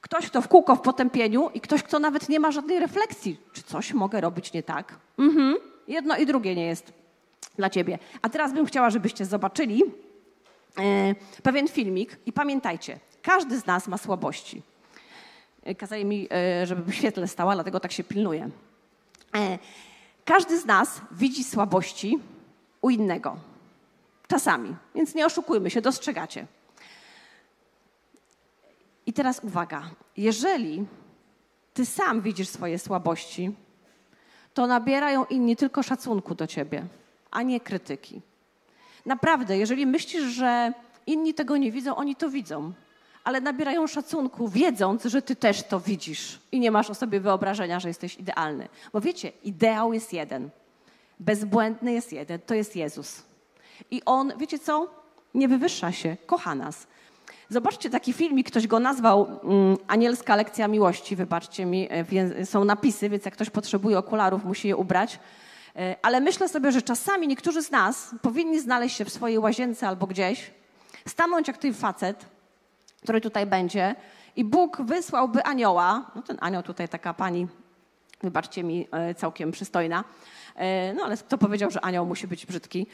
Ktoś, kto w kółko w potępieniu i ktoś, kto nawet nie ma żadnej refleksji. Czy coś mogę robić nie tak? Mhm. Jedno i drugie nie jest dla ciebie. A teraz bym chciała, żebyście zobaczyli e, pewien filmik i pamiętajcie, każdy z nas ma słabości. E, kazali mi, e, żeby w świetle stała, dlatego tak się pilnuję. Każdy z nas widzi słabości u innego. Czasami. Więc nie oszukujmy się, dostrzegacie. I teraz uwaga. Jeżeli ty sam widzisz swoje słabości, to nabierają inni tylko szacunku do ciebie, a nie krytyki. Naprawdę, jeżeli myślisz, że inni tego nie widzą, oni to widzą, ale nabierają szacunku, wiedząc, że ty też to widzisz i nie masz o sobie wyobrażenia, że jesteś idealny. Bo wiecie, ideał jest jeden, bezbłędny jest jeden, to jest Jezus. I on, wiecie co? Nie wywyższa się, kocha nas. Zobaczcie taki filmik, ktoś go nazwał um, Anielska lekcja miłości. Wybaczcie mi, e, są napisy, więc jak ktoś potrzebuje okularów, musi je ubrać. E, ale myślę sobie, że czasami niektórzy z nas powinni znaleźć się w swojej łazience albo gdzieś, stanąć jak ten facet, który tutaj będzie, i Bóg wysłałby anioła. No ten anioł tutaj, taka pani, wybaczcie mi, e, całkiem przystojna E, no ale kto powiedział, że anioł musi być brzydki?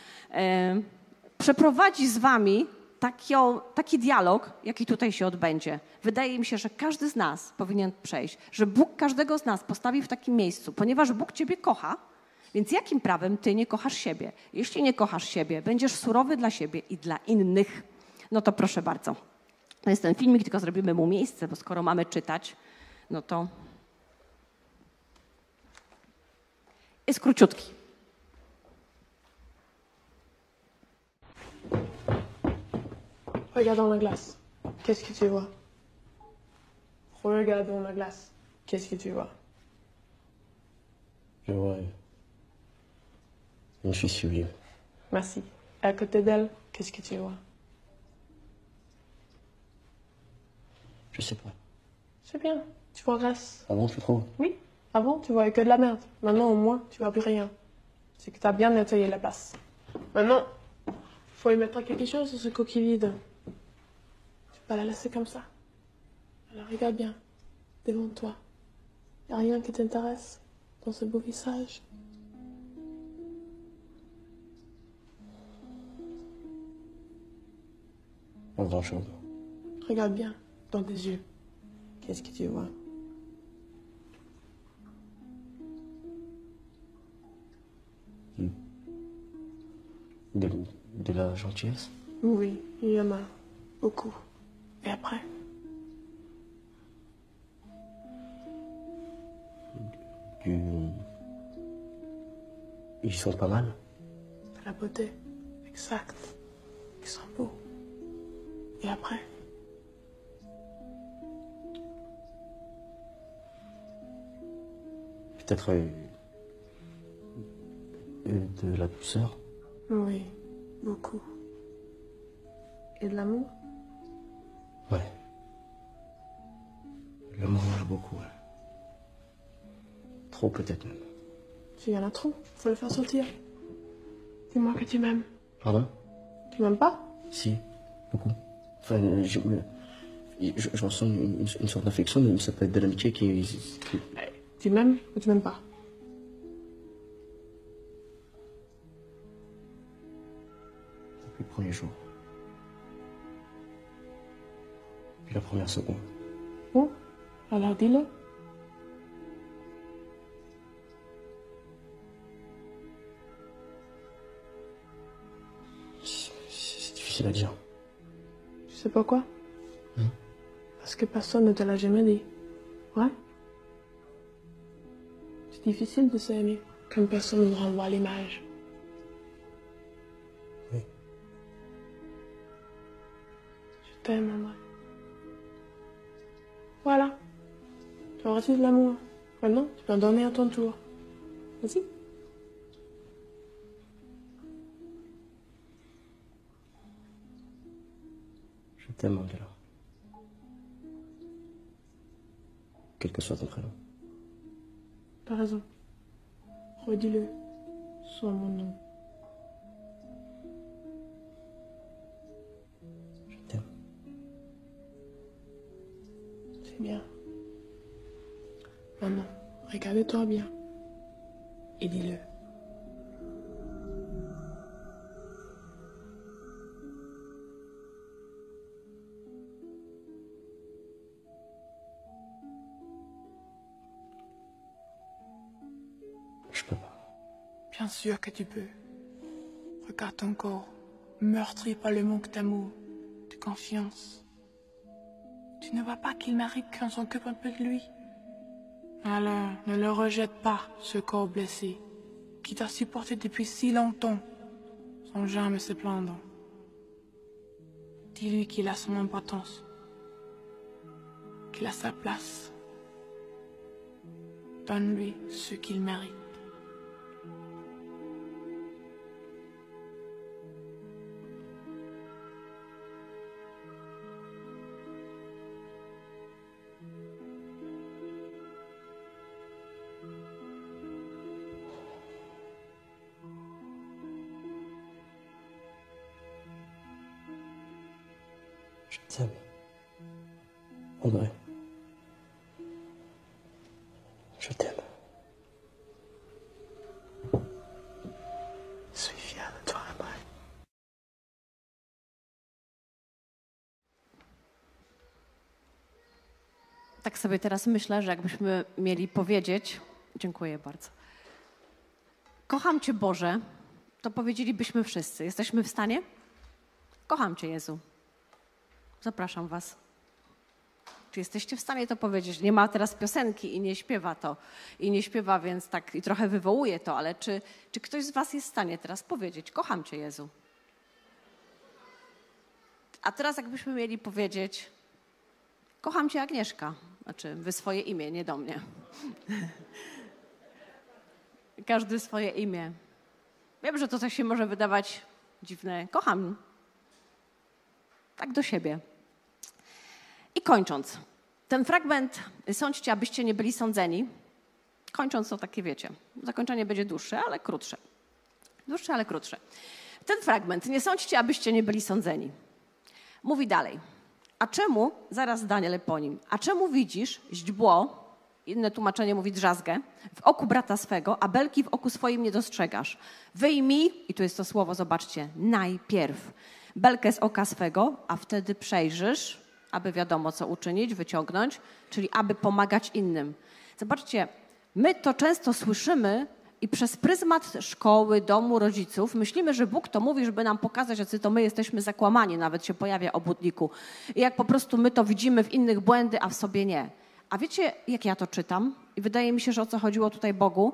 Przeprowadzi z wami taki, taki dialog, jaki tutaj się odbędzie. Wydaje mi się, że każdy z nas powinien przejść, że Bóg każdego z nas postawi w takim miejscu, ponieważ Bóg ciebie kocha, więc jakim prawem ty nie kochasz siebie? Jeśli nie kochasz siebie, będziesz surowy dla siebie i dla innych, no to proszę bardzo. To jest ten filmik, tylko zrobimy mu miejsce, bo skoro mamy czytać, no to jest króciutki. Regarde dans la glace. Qu'est-ce que tu vois Regarde dans la glace. Qu'est-ce que tu vois Je vois une fille sublime. Merci. À côté d'elle, qu'est-ce que tu vois? Je sais pas. C'est bien. Tu progresses. Ah bon, tu trouves? Oui. Avant, tu voyais que de la merde. Maintenant, au moins, tu vois plus rien. C'est que t'as bien nettoyé la place. Maintenant, faut y mettre quelque chose sur ce coquille vide. Tu peux pas la laisser comme ça. Alors regarde bien. Devant toi. Y a rien qui t'intéresse dans ce beau visage. Pas. Regarde bien dans tes yeux. Qu'est-ce que tu vois? De, de la gentillesse? Oui, il y en a beaucoup. Et après? Du. Ils sont pas mal. De la beauté. Exact. Ils sont beaux. Et après? Peut-être. euh, euh, de la douceur. Oui, beaucoup. Et de l'amour? Ouais. Mange beaucoup, ouais. Trop peut-être même. Tu y en as trop. Faut le faire sortir. Dis-moi que tu m'aimes. Pardon? Tu m'aimes pas? Si, beaucoup. Enfin, je me. Je, je ressens une, sorte d'affection, mais ça peut être de l'amitié qui, qui- Tu m'aimes ou tu m'aimes pas? Depuis le premier jour. Puis la première seconde. Bon, alors dis-le. C'est difficile à dire. Sais pourquoi Parce que personne ne te l'a jamais dit. Ouais C'est difficile de s'aimer quand personne ne renvoie l'image. Oui. Je t'aime, André. Voilà. Tu as reçu de l'amour? Maintenant, tu peux en donner à ton tour. Vas-y. T'aime, Angela. Quel que soit ton prénom. T'as raison. Redis-le. Sois mon nom. Je t'aime. C'est bien. Maintenant, regarde-toi bien. Et dis-le. Que tu peux. Regarde ton corps, meurtri par le manque d'amour, de confiance. Tu ne vois pas qu'il mérite qu'on s'occupe un peu de lui Alors, ne le rejette pas, ce corps blessé, qui t'a supporté depuis si longtemps, sans jamais se plaindre. Dis-lui qu'il a son importance, qu'il a sa place. Donne-lui ce qu'il mérite. T'aime. André. Je t'aime. Suis fier de. Tak sobie teraz myślę, że jakbyśmy mieli powiedzieć, dziękuję bardzo. Kocham Cię Boże, to powiedzielibyśmy wszyscy. Jesteśmy w stanie? Kocham Cię Jezu. Zapraszam Was. Czy jesteście w stanie to powiedzieć? Nie ma teraz piosenki i nie śpiewa to. I nie śpiewa, więc tak i trochę wywołuje to, ale czy, czy ktoś z Was jest w stanie teraz powiedzieć: Kocham Cię Jezu? A teraz jakbyśmy mieli powiedzieć: Kocham Cię Agnieszka. Znaczy, wy swoje imię, nie do mnie. Każdy swoje imię. Wiem, że to coś się może wydawać dziwne. Kocham. Tak do siebie. I kończąc, ten fragment sądźcie, abyście nie byli sądzeni. Kończąc to takie wiecie, zakończenie będzie dłuższe, ale krótsze. Dłuższe, ale krótsze. Ten fragment, nie sądźcie, abyście nie byli sądzeni. Mówi dalej. A czemu, zaraz Daniel po nim, a czemu widzisz źdźbło, inne tłumaczenie mówi drzazgę, w oku brata swego, a belki w oku swoim nie dostrzegasz? Wyjmij, i tu jest to słowo, zobaczcie, najpierw belkę z oka swego, a wtedy przejrzysz, aby wiadomo co uczynić, wyciągnąć, czyli aby pomagać innym. Zobaczcie, my to często słyszymy i przez pryzmat szkoły, domu, rodziców myślimy, że Bóg to mówi, żeby nam pokazać, jacy to my jesteśmy zakłamani, nawet się pojawia obudniku. I jak po prostu my to widzimy w innych błędy, a w sobie nie. A wiecie, jak ja to czytam? I wydaje mi się, że o co chodziło tutaj Bogu?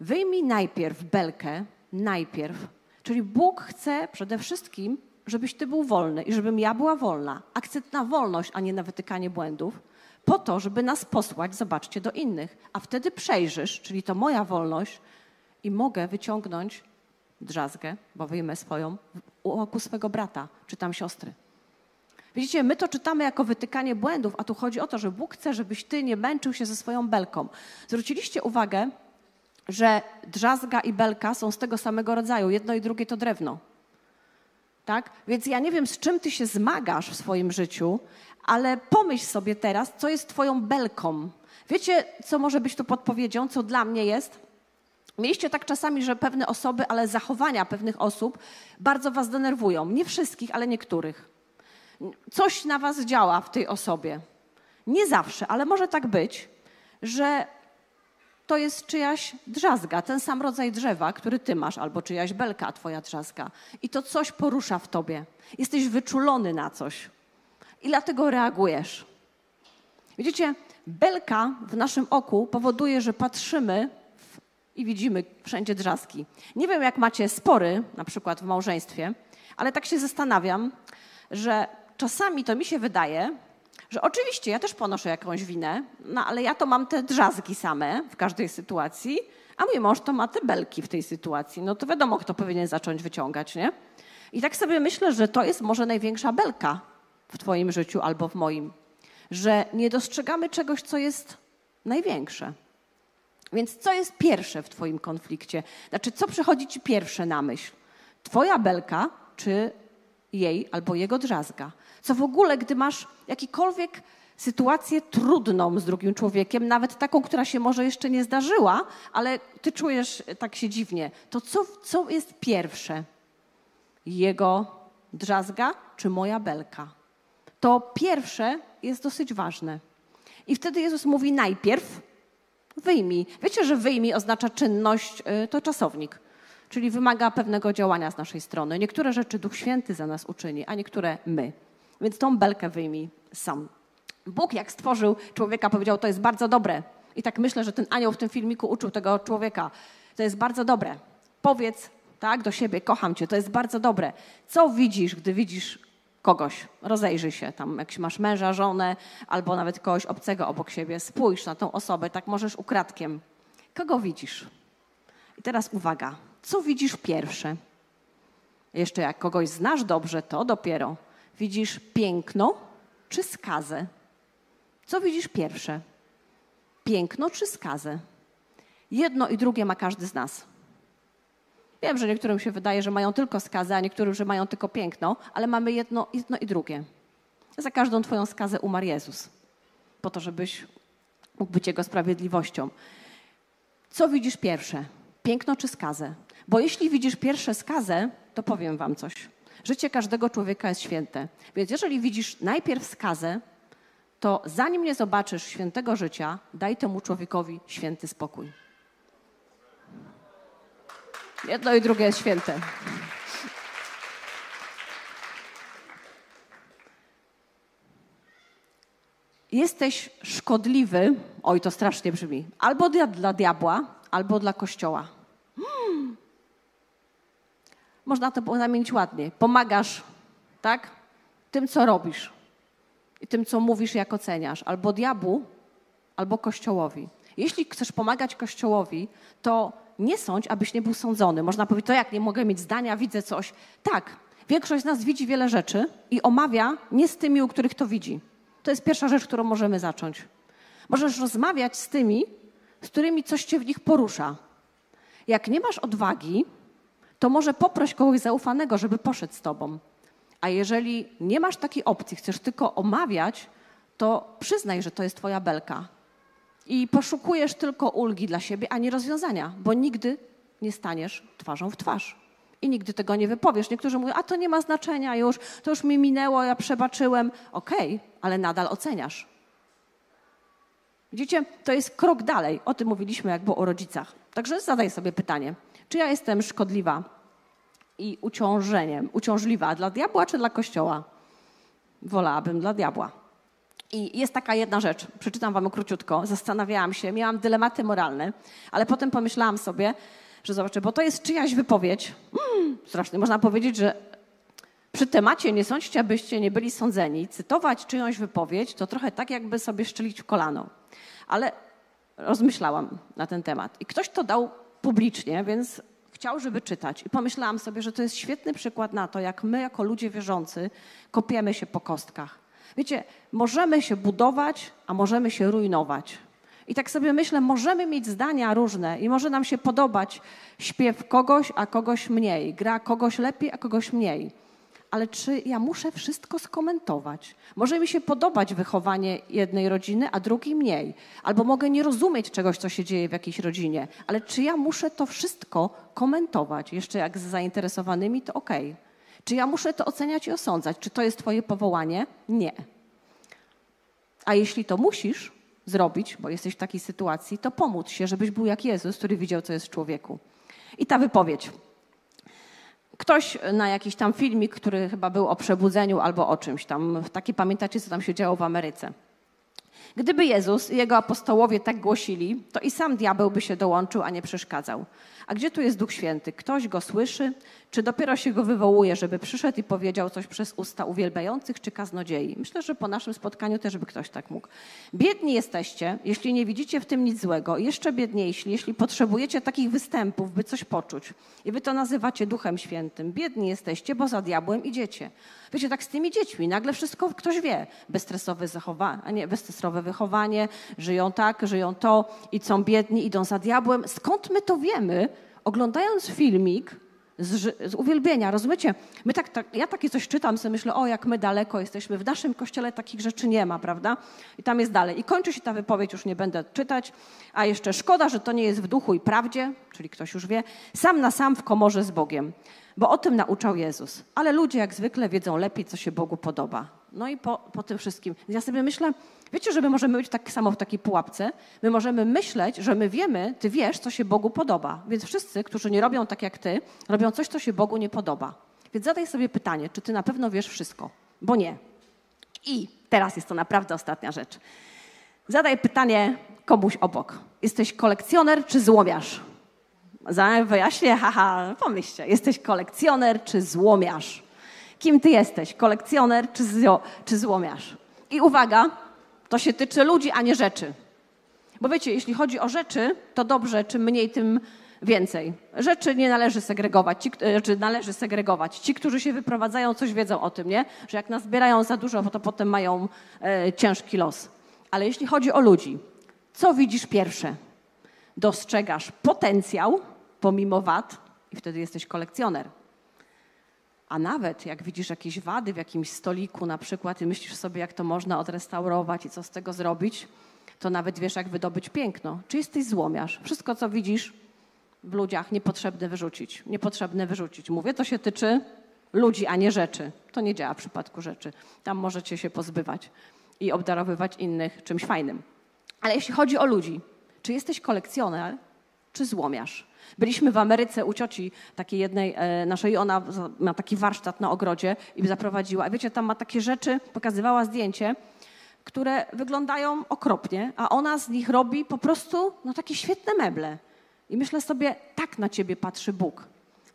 Wyjmij najpierw belkę, najpierw. Czyli Bóg chce przede wszystkim, żebyś ty był wolny i żebym ja była wolna. Akcent na wolność, a nie na wytykanie błędów. Po to, żeby nas posłać, zobaczcie, do innych. A wtedy przejrzysz, czyli to moja wolność, i mogę wyciągnąć drzazgę, bo wyjmę swoją, u oku swego brata czy tam siostry. Widzicie, my to czytamy jako wytykanie błędów, a tu chodzi o to, że Bóg chce, żebyś ty nie męczył się ze swoją belką. Zwróciliście uwagę, że drzazga i belka są z tego samego rodzaju. Jedno i drugie to drewno. Tak? Więc ja nie wiem, z czym ty się zmagasz w swoim życiu, ale pomyśl sobie teraz, co jest twoją belką. Wiecie, co może być tu podpowiedzią, co dla mnie jest? Mieliście tak czasami, że pewne osoby, ale zachowania pewnych osób bardzo was denerwują. Nie wszystkich, ale niektórych. Coś na was działa w tej osobie. Nie zawsze, ale może tak być, że to jest czyjaś drzazga, ten sam rodzaj drzewa, który ty masz, albo czyjaś belka, twoja drzazga. I to coś porusza w tobie. Jesteś wyczulony na coś. I dlatego reagujesz. Widzicie, belka w naszym oku powoduje, że patrzymy i widzimy wszędzie drzazgi. Nie wiem, jak macie spory, na przykład w małżeństwie, ale tak się zastanawiam, że czasami to mi się wydaje, że oczywiście ja też ponoszę jakąś winę, no ale ja to mam te drzazgi same w każdej sytuacji, a mój mąż to ma te belki w tej sytuacji. No to wiadomo, kto powinien zacząć wyciągać, nie? I tak sobie myślę, że to jest może największa belka w Twoim życiu albo w moim, że nie dostrzegamy czegoś, co jest największe. Więc co jest pierwsze w Twoim konflikcie? Znaczy, co przychodzi Ci pierwsze na myśl? Twoja belka czy jej albo jego drzazga? Co w ogóle, gdy masz jakikolwiek sytuację trudną z drugim człowiekiem, nawet taką, która się może jeszcze nie zdarzyła, ale ty czujesz tak się dziwnie, to co, co jest pierwsze? Jego drzazga czy moja belka? To pierwsze jest dosyć ważne. I wtedy Jezus mówi najpierw, wyjmij. Wiecie, że wyjmij oznacza czynność, y, to czasownik, czyli wymaga pewnego działania z naszej strony. Niektóre rzeczy Duch Święty za nas uczyni, a niektóre my. Więc tą belkę wyjmij sam. Bóg, jak stworzył człowieka, powiedział, to jest bardzo dobre. I tak myślę, że ten anioł w tym filmiku uczył tego człowieka. To jest bardzo dobre. Powiedz tak do siebie, kocham cię, to jest bardzo dobre. Co widzisz, gdy widzisz kogoś. Rozejrzyj się tam, jak masz męża, żonę albo nawet kogoś obcego obok siebie. Spójrz na tą osobę, tak możesz ukradkiem. Kogo widzisz? I teraz uwaga, co widzisz pierwsze? Jeszcze jak kogoś znasz dobrze, to dopiero widzisz piękno czy skazę? Co widzisz pierwsze? Piękno czy skazę? Jedno i drugie ma każdy z nas. Wiem, że niektórym się wydaje, że mają tylko skazę, a niektórym, że mają tylko piękno, ale mamy jedno, jedno i drugie. Za każdą Twoją skazę umarł Jezus, po to, żebyś mógł być Jego sprawiedliwością. Co widzisz pierwsze? Piękno czy skazę? Bo jeśli widzisz pierwsze skazę, to powiem Wam coś. Życie każdego człowieka jest święte. Więc jeżeli widzisz najpierw skazę, to zanim nie zobaczysz świętego życia, daj temu człowiekowi święty spokój. Jedno i drugie jest święte. Jesteś szkodliwy, oj to strasznie brzmi, albo dla, dla diabła, albo dla kościoła. Można to zamienić ładnie. Pomagasz, tak? Tym, co robisz i tym, co mówisz, jak oceniasz, albo diabłu, albo kościołowi. Jeśli chcesz pomagać kościołowi, to nie sądź, abyś nie był sądzony. Można powiedzieć, to jak nie mogę mieć zdania, widzę coś. Tak, większość z nas widzi wiele rzeczy i omawia nie z tymi, u których to widzi. To jest pierwsza rzecz, którą możemy zacząć. Możesz rozmawiać z tymi, z którymi coś cię w nich porusza. Jak nie masz odwagi, to może poproś kogoś zaufanego, żeby poszedł z tobą. A jeżeli nie masz takiej opcji, chcesz tylko omawiać, to przyznaj, że to jest twoja belka. I poszukujesz tylko ulgi dla siebie, a nie rozwiązania, bo nigdy nie staniesz twarzą w twarz. I nigdy tego nie wypowiesz. Niektórzy mówią, a to nie ma znaczenia już, to już mi minęło, ja przebaczyłem. Okej, okay, ale nadal oceniasz. Widzicie, to jest krok dalej. O tym mówiliśmy, jak było o rodzicach. Także zadaj sobie pytanie, czy ja jestem szkodliwa i uciążeniem, uciążliwa dla diabła czy dla kościoła? Wolałabym dla diabła. I jest taka jedna rzecz, przeczytam wam króciutko. Zastanawiałam się, miałam dylematy moralne, ale potem pomyślałam sobie, że zobaczę, bo to jest czyjaś wypowiedź. Mm, strasznie, można powiedzieć, że przy temacie nie sądźcie, abyście nie byli sądzeni. Cytować czyjąś wypowiedź to trochę tak, jakby sobie szczelić kolano. Ale rozmyślałam na ten temat. I ktoś to dał publicznie, więc chciał, żeby czytać. I pomyślałam sobie, że to jest świetny przykład na to, jak my, jako ludzie wierzący, kopiemy się po kostkach. Wiecie, możemy się budować, a możemy się rujnować. I tak sobie myślę, możemy mieć zdania różne i może nam się podobać śpiew kogoś, a kogoś mniej, gra kogoś lepiej, a kogoś mniej. Ale czy ja muszę wszystko skomentować? Może mi się podobać wychowanie jednej rodziny, a drugiej mniej. Albo mogę nie rozumieć czegoś, co się dzieje w jakiejś rodzinie. Ale czy ja muszę to wszystko komentować? Jeszcze jak z zainteresowanymi, to okej. Okay. Czy ja muszę to oceniać i osądzać? Czy to jest Twoje powołanie? Nie. A jeśli to musisz zrobić, bo jesteś w takiej sytuacji, to pomóc się, żebyś był jak Jezus, który widział, co jest w człowieku. I ta wypowiedź. Ktoś na jakiś tam filmik, który chyba był o przebudzeniu albo o czymś tam, takie pamiętacie, co tam się działo w Ameryce. Gdyby Jezus i jego apostołowie tak głosili, to i sam diabeł by się dołączył, a nie przeszkadzał. A gdzie tu jest Duch Święty? Ktoś go słyszy, czy dopiero się go wywołuje, żeby przyszedł i powiedział coś przez usta uwielbiających czy kaznodziei? Myślę, że po naszym spotkaniu też by ktoś tak mógł. Biedni jesteście, jeśli nie widzicie w tym nic złego. Jeszcze biedniejsi, jeśli potrzebujecie takich występów, by coś poczuć. I wy to nazywacie Duchem Świętym. Biedni jesteście, bo za diabłem idziecie. Wiecie, tak z tymi dziećmi. Nagle wszystko ktoś wie. Bezstresowe zachowanie, bezstresowe wychowanie, żyją tak, żyją to i są biedni, idą za diabłem. Skąd my to wiemy? Oglądając filmik, z, z, uwielbienia, rozumiecie? My tak, tak, ja takie coś czytam, sobie myślę, o jak my daleko jesteśmy. W naszym kościele takich rzeczy nie ma, prawda? I tam jest dalej. I kończy się ta wypowiedź, już nie będę czytać. A jeszcze szkoda, że to nie jest w duchu i prawdzie, czyli ktoś już wie, sam na sam w komorze z Bogiem. Bo o tym nauczał Jezus. Ale ludzie jak zwykle wiedzą lepiej, co się Bogu podoba. No i po, po tym wszystkim. Ja sobie myślę, wiecie, że my możemy być tak samo w takiej pułapce. My możemy myśleć, że my wiemy, ty wiesz, co się Bogu podoba. Więc wszyscy, którzy nie robią tak jak ty, robią coś, co się Bogu nie podoba. Więc zadaj sobie pytanie, czy ty na pewno wiesz wszystko? Bo nie. I teraz jest to naprawdę ostatnia rzecz. Zadaj pytanie komuś obok. Jesteś kolekcjoner czy złomiarz? Wyjaśnię, haha, pomyślcie. Jesteś kolekcjoner czy złomiarz? Kim ty jesteś? Kolekcjoner czy, zio, czy złomiarz? I uwaga, to się tyczy ludzi, a nie rzeczy. Bo wiecie, jeśli chodzi o rzeczy, to dobrze, czym mniej, tym więcej. Rzeczy nie należy segregować, ci, czy znaczy należy segregować. Ci, którzy się wyprowadzają, coś wiedzą o tym, nie? Że jak nazbierają za dużo, to potem mają e, ciężki los. Ale jeśli chodzi o ludzi, co widzisz pierwsze? Dostrzegasz potencjał, pomimo wad, i wtedy jesteś kolekcjoner. A nawet jak widzisz jakieś wady w jakimś stoliku na przykład i myślisz sobie, jak to można odrestaurować i co z tego zrobić, to nawet wiesz, jak wydobyć piękno. Czy jesteś złomiarz? Wszystko, co widzisz w ludziach, niepotrzebne wyrzucić. Niepotrzebne wyrzucić. Mówię, to się tyczy ludzi, a nie rzeczy. To nie działa w przypadku rzeczy. Tam możecie się pozbywać i obdarowywać innych czymś fajnym. Ale jeśli chodzi o ludzi, czy jesteś kolekcjoner, czy złomiarz? Byliśmy w Ameryce u cioci takiej jednej e, naszej, ona ma taki warsztat na ogrodzie i zaprowadziła. I wiecie, tam ma takie rzeczy, pokazywała zdjęcie, które wyglądają okropnie, a ona z nich robi po prostu no, takie świetne meble. I myślę sobie, tak na ciebie patrzy Bóg.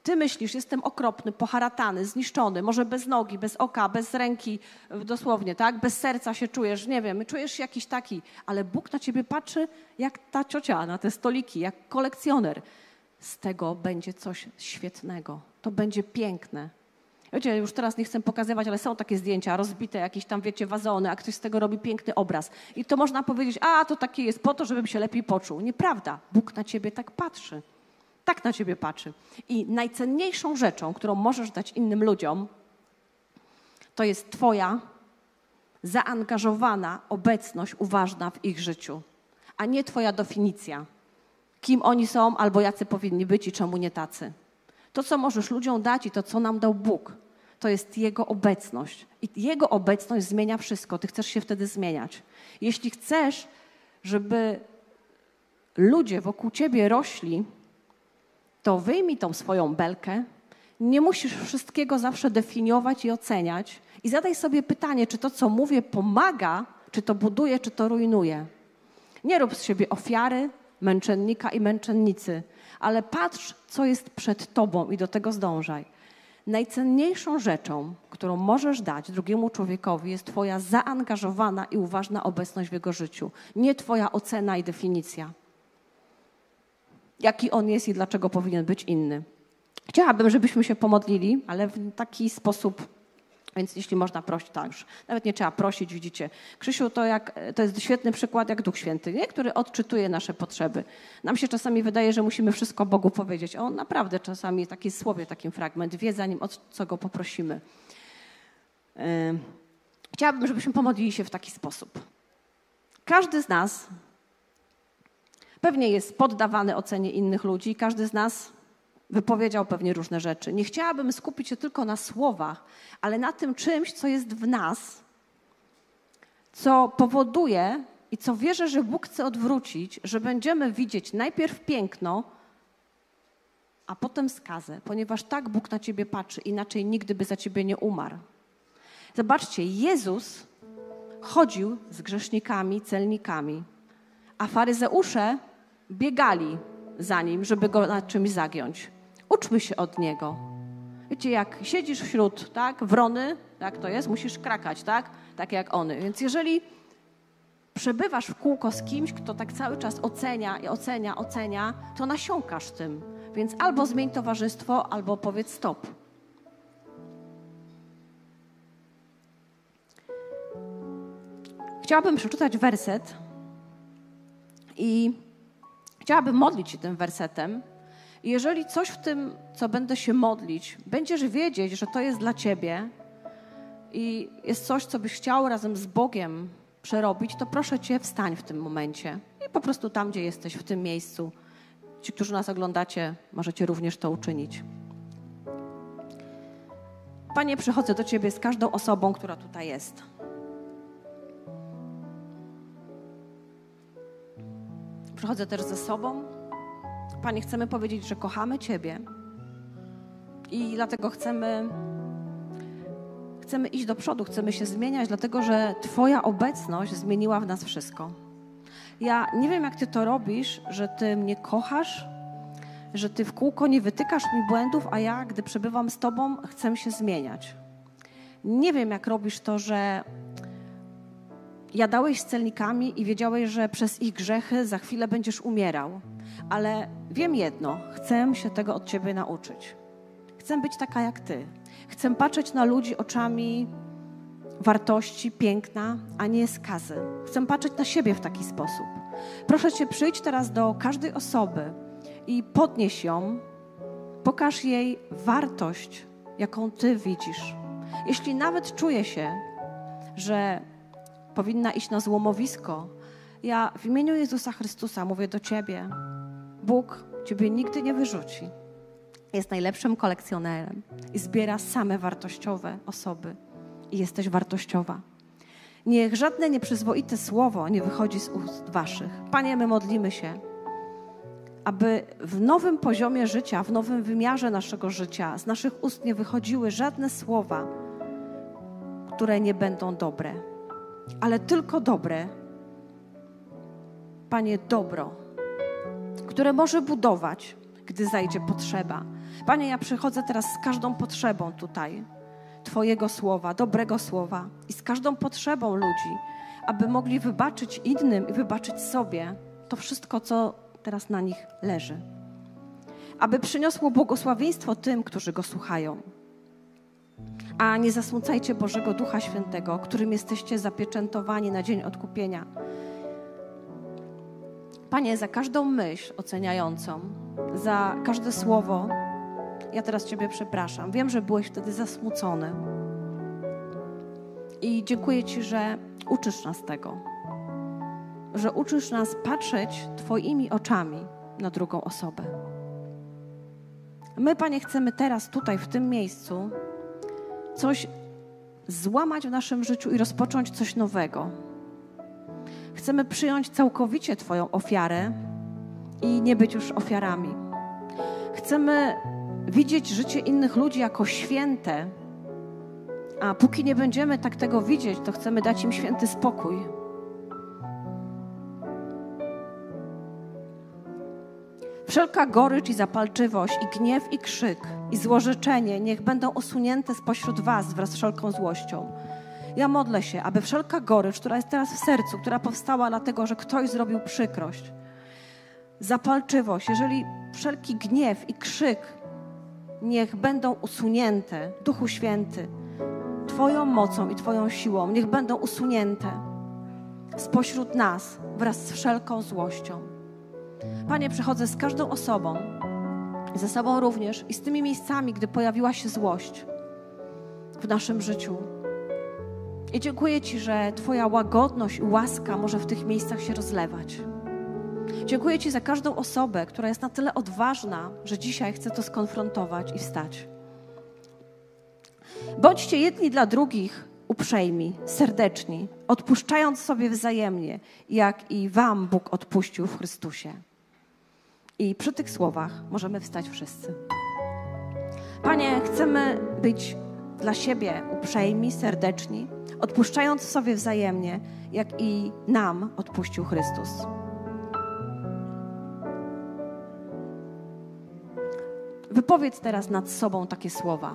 Ty myślisz, jestem okropny, poharatany, zniszczony, może bez nogi, bez oka, bez ręki, dosłownie, tak? Bez serca się czujesz, nie wiem, czujesz się jakiś taki, ale Bóg na ciebie patrzy jak ta ciocia na te stoliki, jak kolekcjoner z tego będzie coś świetnego. To będzie piękne. Wiecie, już teraz nie chcę pokazywać, ale są takie zdjęcia, rozbite jakieś tam, wiecie, wazony, a ktoś z tego robi piękny obraz. I to można powiedzieć, a to takie jest po to, żebym się lepiej poczuł. Nieprawda. Bóg na ciebie tak patrzy. Tak na ciebie patrzy. I najcenniejszą rzeczą, którą możesz dać innym ludziom, to jest twoja zaangażowana obecność uważna w ich życiu, a nie twoja definicja, kim oni są albo jacy powinni być i czemu nie tacy. To, co możesz ludziom dać i to, co nam dał Bóg, to jest Jego obecność. I Jego obecność zmienia wszystko. Ty chcesz się wtedy zmieniać. Jeśli chcesz, żeby ludzie wokół ciebie rośli, to wyjmij tą swoją belkę. Nie musisz wszystkiego zawsze definiować i oceniać. I zadaj sobie pytanie, czy to, co mówię, pomaga, czy to buduje, czy to rujnuje. Nie rób z siebie ofiary, męczennika i męczennicy, ale patrz, co jest przed tobą i do tego zdążaj. Najcenniejszą rzeczą, którą możesz dać drugiemu człowiekowi, jest Twoja zaangażowana i uważna obecność w jego życiu, nie Twoja ocena i definicja. Jaki on jest i dlaczego powinien być inny. Chciałabym, żebyśmy się pomodlili, ale w taki sposób więc jeśli można prosić, tak już nawet nie trzeba prosić, widzicie. Krzysiu to, jak, to jest świetny przykład jak Duch Święty, nie? który odczytuje nasze potrzeby. Nam się czasami wydaje, że musimy wszystko Bogu powiedzieć. On naprawdę czasami taki słowie, taki fragment, wie zanim o co Go poprosimy. Chciałabym, żebyśmy pomodlili się w taki sposób. Każdy z nas pewnie jest poddawany ocenie innych ludzi, każdy z nas wypowiedział pewnie różne rzeczy. Nie chciałabym skupić się tylko na słowach, ale na tym czymś, co jest w nas, co powoduje i co wierzę, że Bóg chce odwrócić, że będziemy widzieć najpierw piękno, a potem skazę, ponieważ tak Bóg na ciebie patrzy, inaczej nigdy by za ciebie nie umarł. Zobaczcie, Jezus chodził z grzesznikami, celnikami, a faryzeusze biegali za nim, żeby go na czymś zagiąć. Uczmy się od niego. Wiecie, jak siedzisz wśród tak, wrony, jak to jest, musisz krakać, tak? Tak jak one. Więc jeżeli przebywasz w kółko z kimś, kto tak cały czas ocenia i ocenia, ocenia, to nasiąkasz tym. Więc albo zmień towarzystwo, albo powiedz stop. Chciałabym przeczytać werset i chciałabym modlić się tym wersetem. I jeżeli coś w tym, co będę się modlić, będziesz wiedzieć, że to jest dla ciebie i jest coś, co byś chciał razem z Bogiem przerobić, to proszę cię, wstań w tym momencie. I po prostu tam, gdzie jesteś, w tym miejscu. Ci, którzy nas oglądacie, możecie również to uczynić. Panie, przychodzę do Ciebie z każdą osobą, która tutaj jest. Przychodzę też ze sobą, Panie, chcemy powiedzieć, że kochamy Ciebie i dlatego chcemy, chcemy iść do przodu, chcemy się zmieniać, dlatego że Twoja obecność zmieniła w nas wszystko. Ja nie wiem, jak Ty to robisz, że Ty mnie kochasz, że Ty w kółko nie wytykasz mi błędów, a ja, gdy przebywam z Tobą, chcę się zmieniać. Nie wiem, jak robisz to, że jadałeś z celnikami i wiedziałeś, że przez ich grzechy za chwilę będziesz umierał ale wiem jedno: chcę się tego od Ciebie nauczyć. Chcę być taka jak Ty. Chcę patrzeć na ludzi oczami wartości, piękna, a nie skazy. Chcę patrzeć na siebie w taki sposób. Proszę Cię, przyjdź teraz do każdej osoby i podnieś ją, pokaż jej wartość, jaką Ty widzisz. Jeśli nawet czuje się, że powinna iść na złomowisko, ja w imieniu Jezusa Chrystusa mówię do Ciebie, Bóg ciebie nigdy nie wyrzuci. Jest najlepszym kolekcjonerem i zbiera same wartościowe osoby. I jesteś wartościowa. Niech żadne nieprzyzwoite słowo nie wychodzi z ust waszych. Panie, my modlimy się, aby w nowym poziomie życia, w nowym wymiarze naszego życia, z naszych ust nie wychodziły żadne słowa, które nie będą dobre, ale tylko dobre. Panie, dobro które może budować, gdy zajdzie potrzeba. Panie, ja przychodzę teraz z każdą potrzebą tutaj Twojego słowa, dobrego słowa i z każdą potrzebą ludzi, aby mogli wybaczyć innym i wybaczyć sobie to wszystko, co teraz na nich leży. Aby przyniosło błogosławieństwo tym, którzy go słuchają. A nie zasmucajcie Bożego Ducha Świętego, którym jesteście zapieczętowani na dzień odkupienia. Panie, za każdą myśl oceniającą, za każde słowo, ja teraz Ciebie przepraszam. Wiem, że byłeś wtedy zasmucony. I dziękuję Ci, że uczysz nas tego, że uczysz nas patrzeć Twoimi oczami na drugą osobę. My, Panie, chcemy teraz tutaj, w tym miejscu, coś złamać w naszym życiu i rozpocząć coś nowego. Chcemy przyjąć całkowicie Twoją ofiarę i nie być już ofiarami. Chcemy widzieć życie innych ludzi jako święte, a póki nie będziemy tak tego widzieć, to chcemy dać im święty spokój. Wszelka gorycz i zapalczywość, i gniew, i krzyk, i złorzeczenie niech będą usunięte spośród Was wraz z wszelką złością. Ja modlę się, aby wszelka gorycz, która jest teraz w sercu, która powstała dlatego, że ktoś zrobił przykrość, zapalczywość, jeżeli wszelki gniew i krzyk niech będą usunięte, Duchu Święty, Twoją mocą i Twoją siłą, niech będą usunięte spośród nas wraz z wszelką złością. Panie, przychodzę z każdą osobą, ze sobą również i z tymi miejscami, gdy pojawiła się złość w naszym życiu. I dziękuję Ci, że Twoja łagodność i łaska może w tych miejscach się rozlewać. Dziękuję Ci za każdą osobę, która jest na tyle odważna, że dzisiaj chce to skonfrontować i wstać. Bądźcie jedni dla drugich uprzejmi, serdeczni, odpuszczając sobie wzajemnie, jak i Wam Bóg odpuścił w Chrystusie. I przy tych słowach możemy wstać wszyscy. Panie, chcemy być dla siebie uprzejmi, serdeczni, odpuszczając sobie wzajemnie, jak i nam odpuścił Chrystus. Wypowiedz teraz nad sobą takie słowa: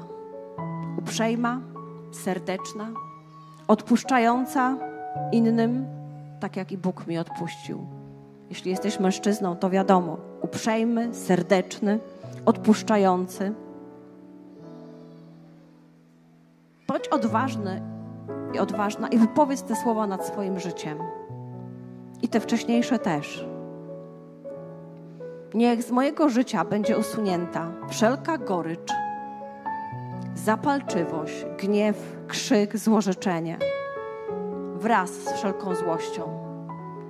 uprzejma, serdeczna, odpuszczająca innym, tak jak i Bóg mi odpuścił. Jeśli jesteś mężczyzną, to wiadomo, uprzejmy, serdeczny, odpuszczający. Bądź odważny i odważna i wypowiedz te słowa nad swoim życiem. I te wcześniejsze też. Niech z mojego życia będzie usunięta wszelka gorycz, zapalczywość, gniew, krzyk, złorzeczenie wraz z wszelką złością.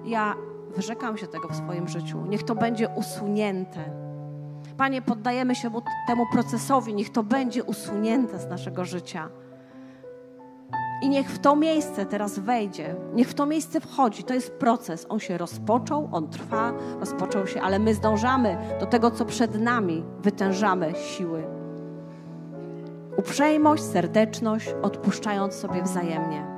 Ja wyrzekam się tego w swoim życiu. Niech to będzie usunięte. Panie, poddajemy się temu procesowi, niech to będzie usunięte z naszego życia. I niech w to miejsce teraz wejdzie, niech w to miejsce wchodzi. To jest proces. On się rozpoczął, on trwa, rozpoczął się, ale my zdążamy do tego, co przed nami, wytężamy siły. Uprzejmość, serdeczność, odpuszczając sobie wzajemnie.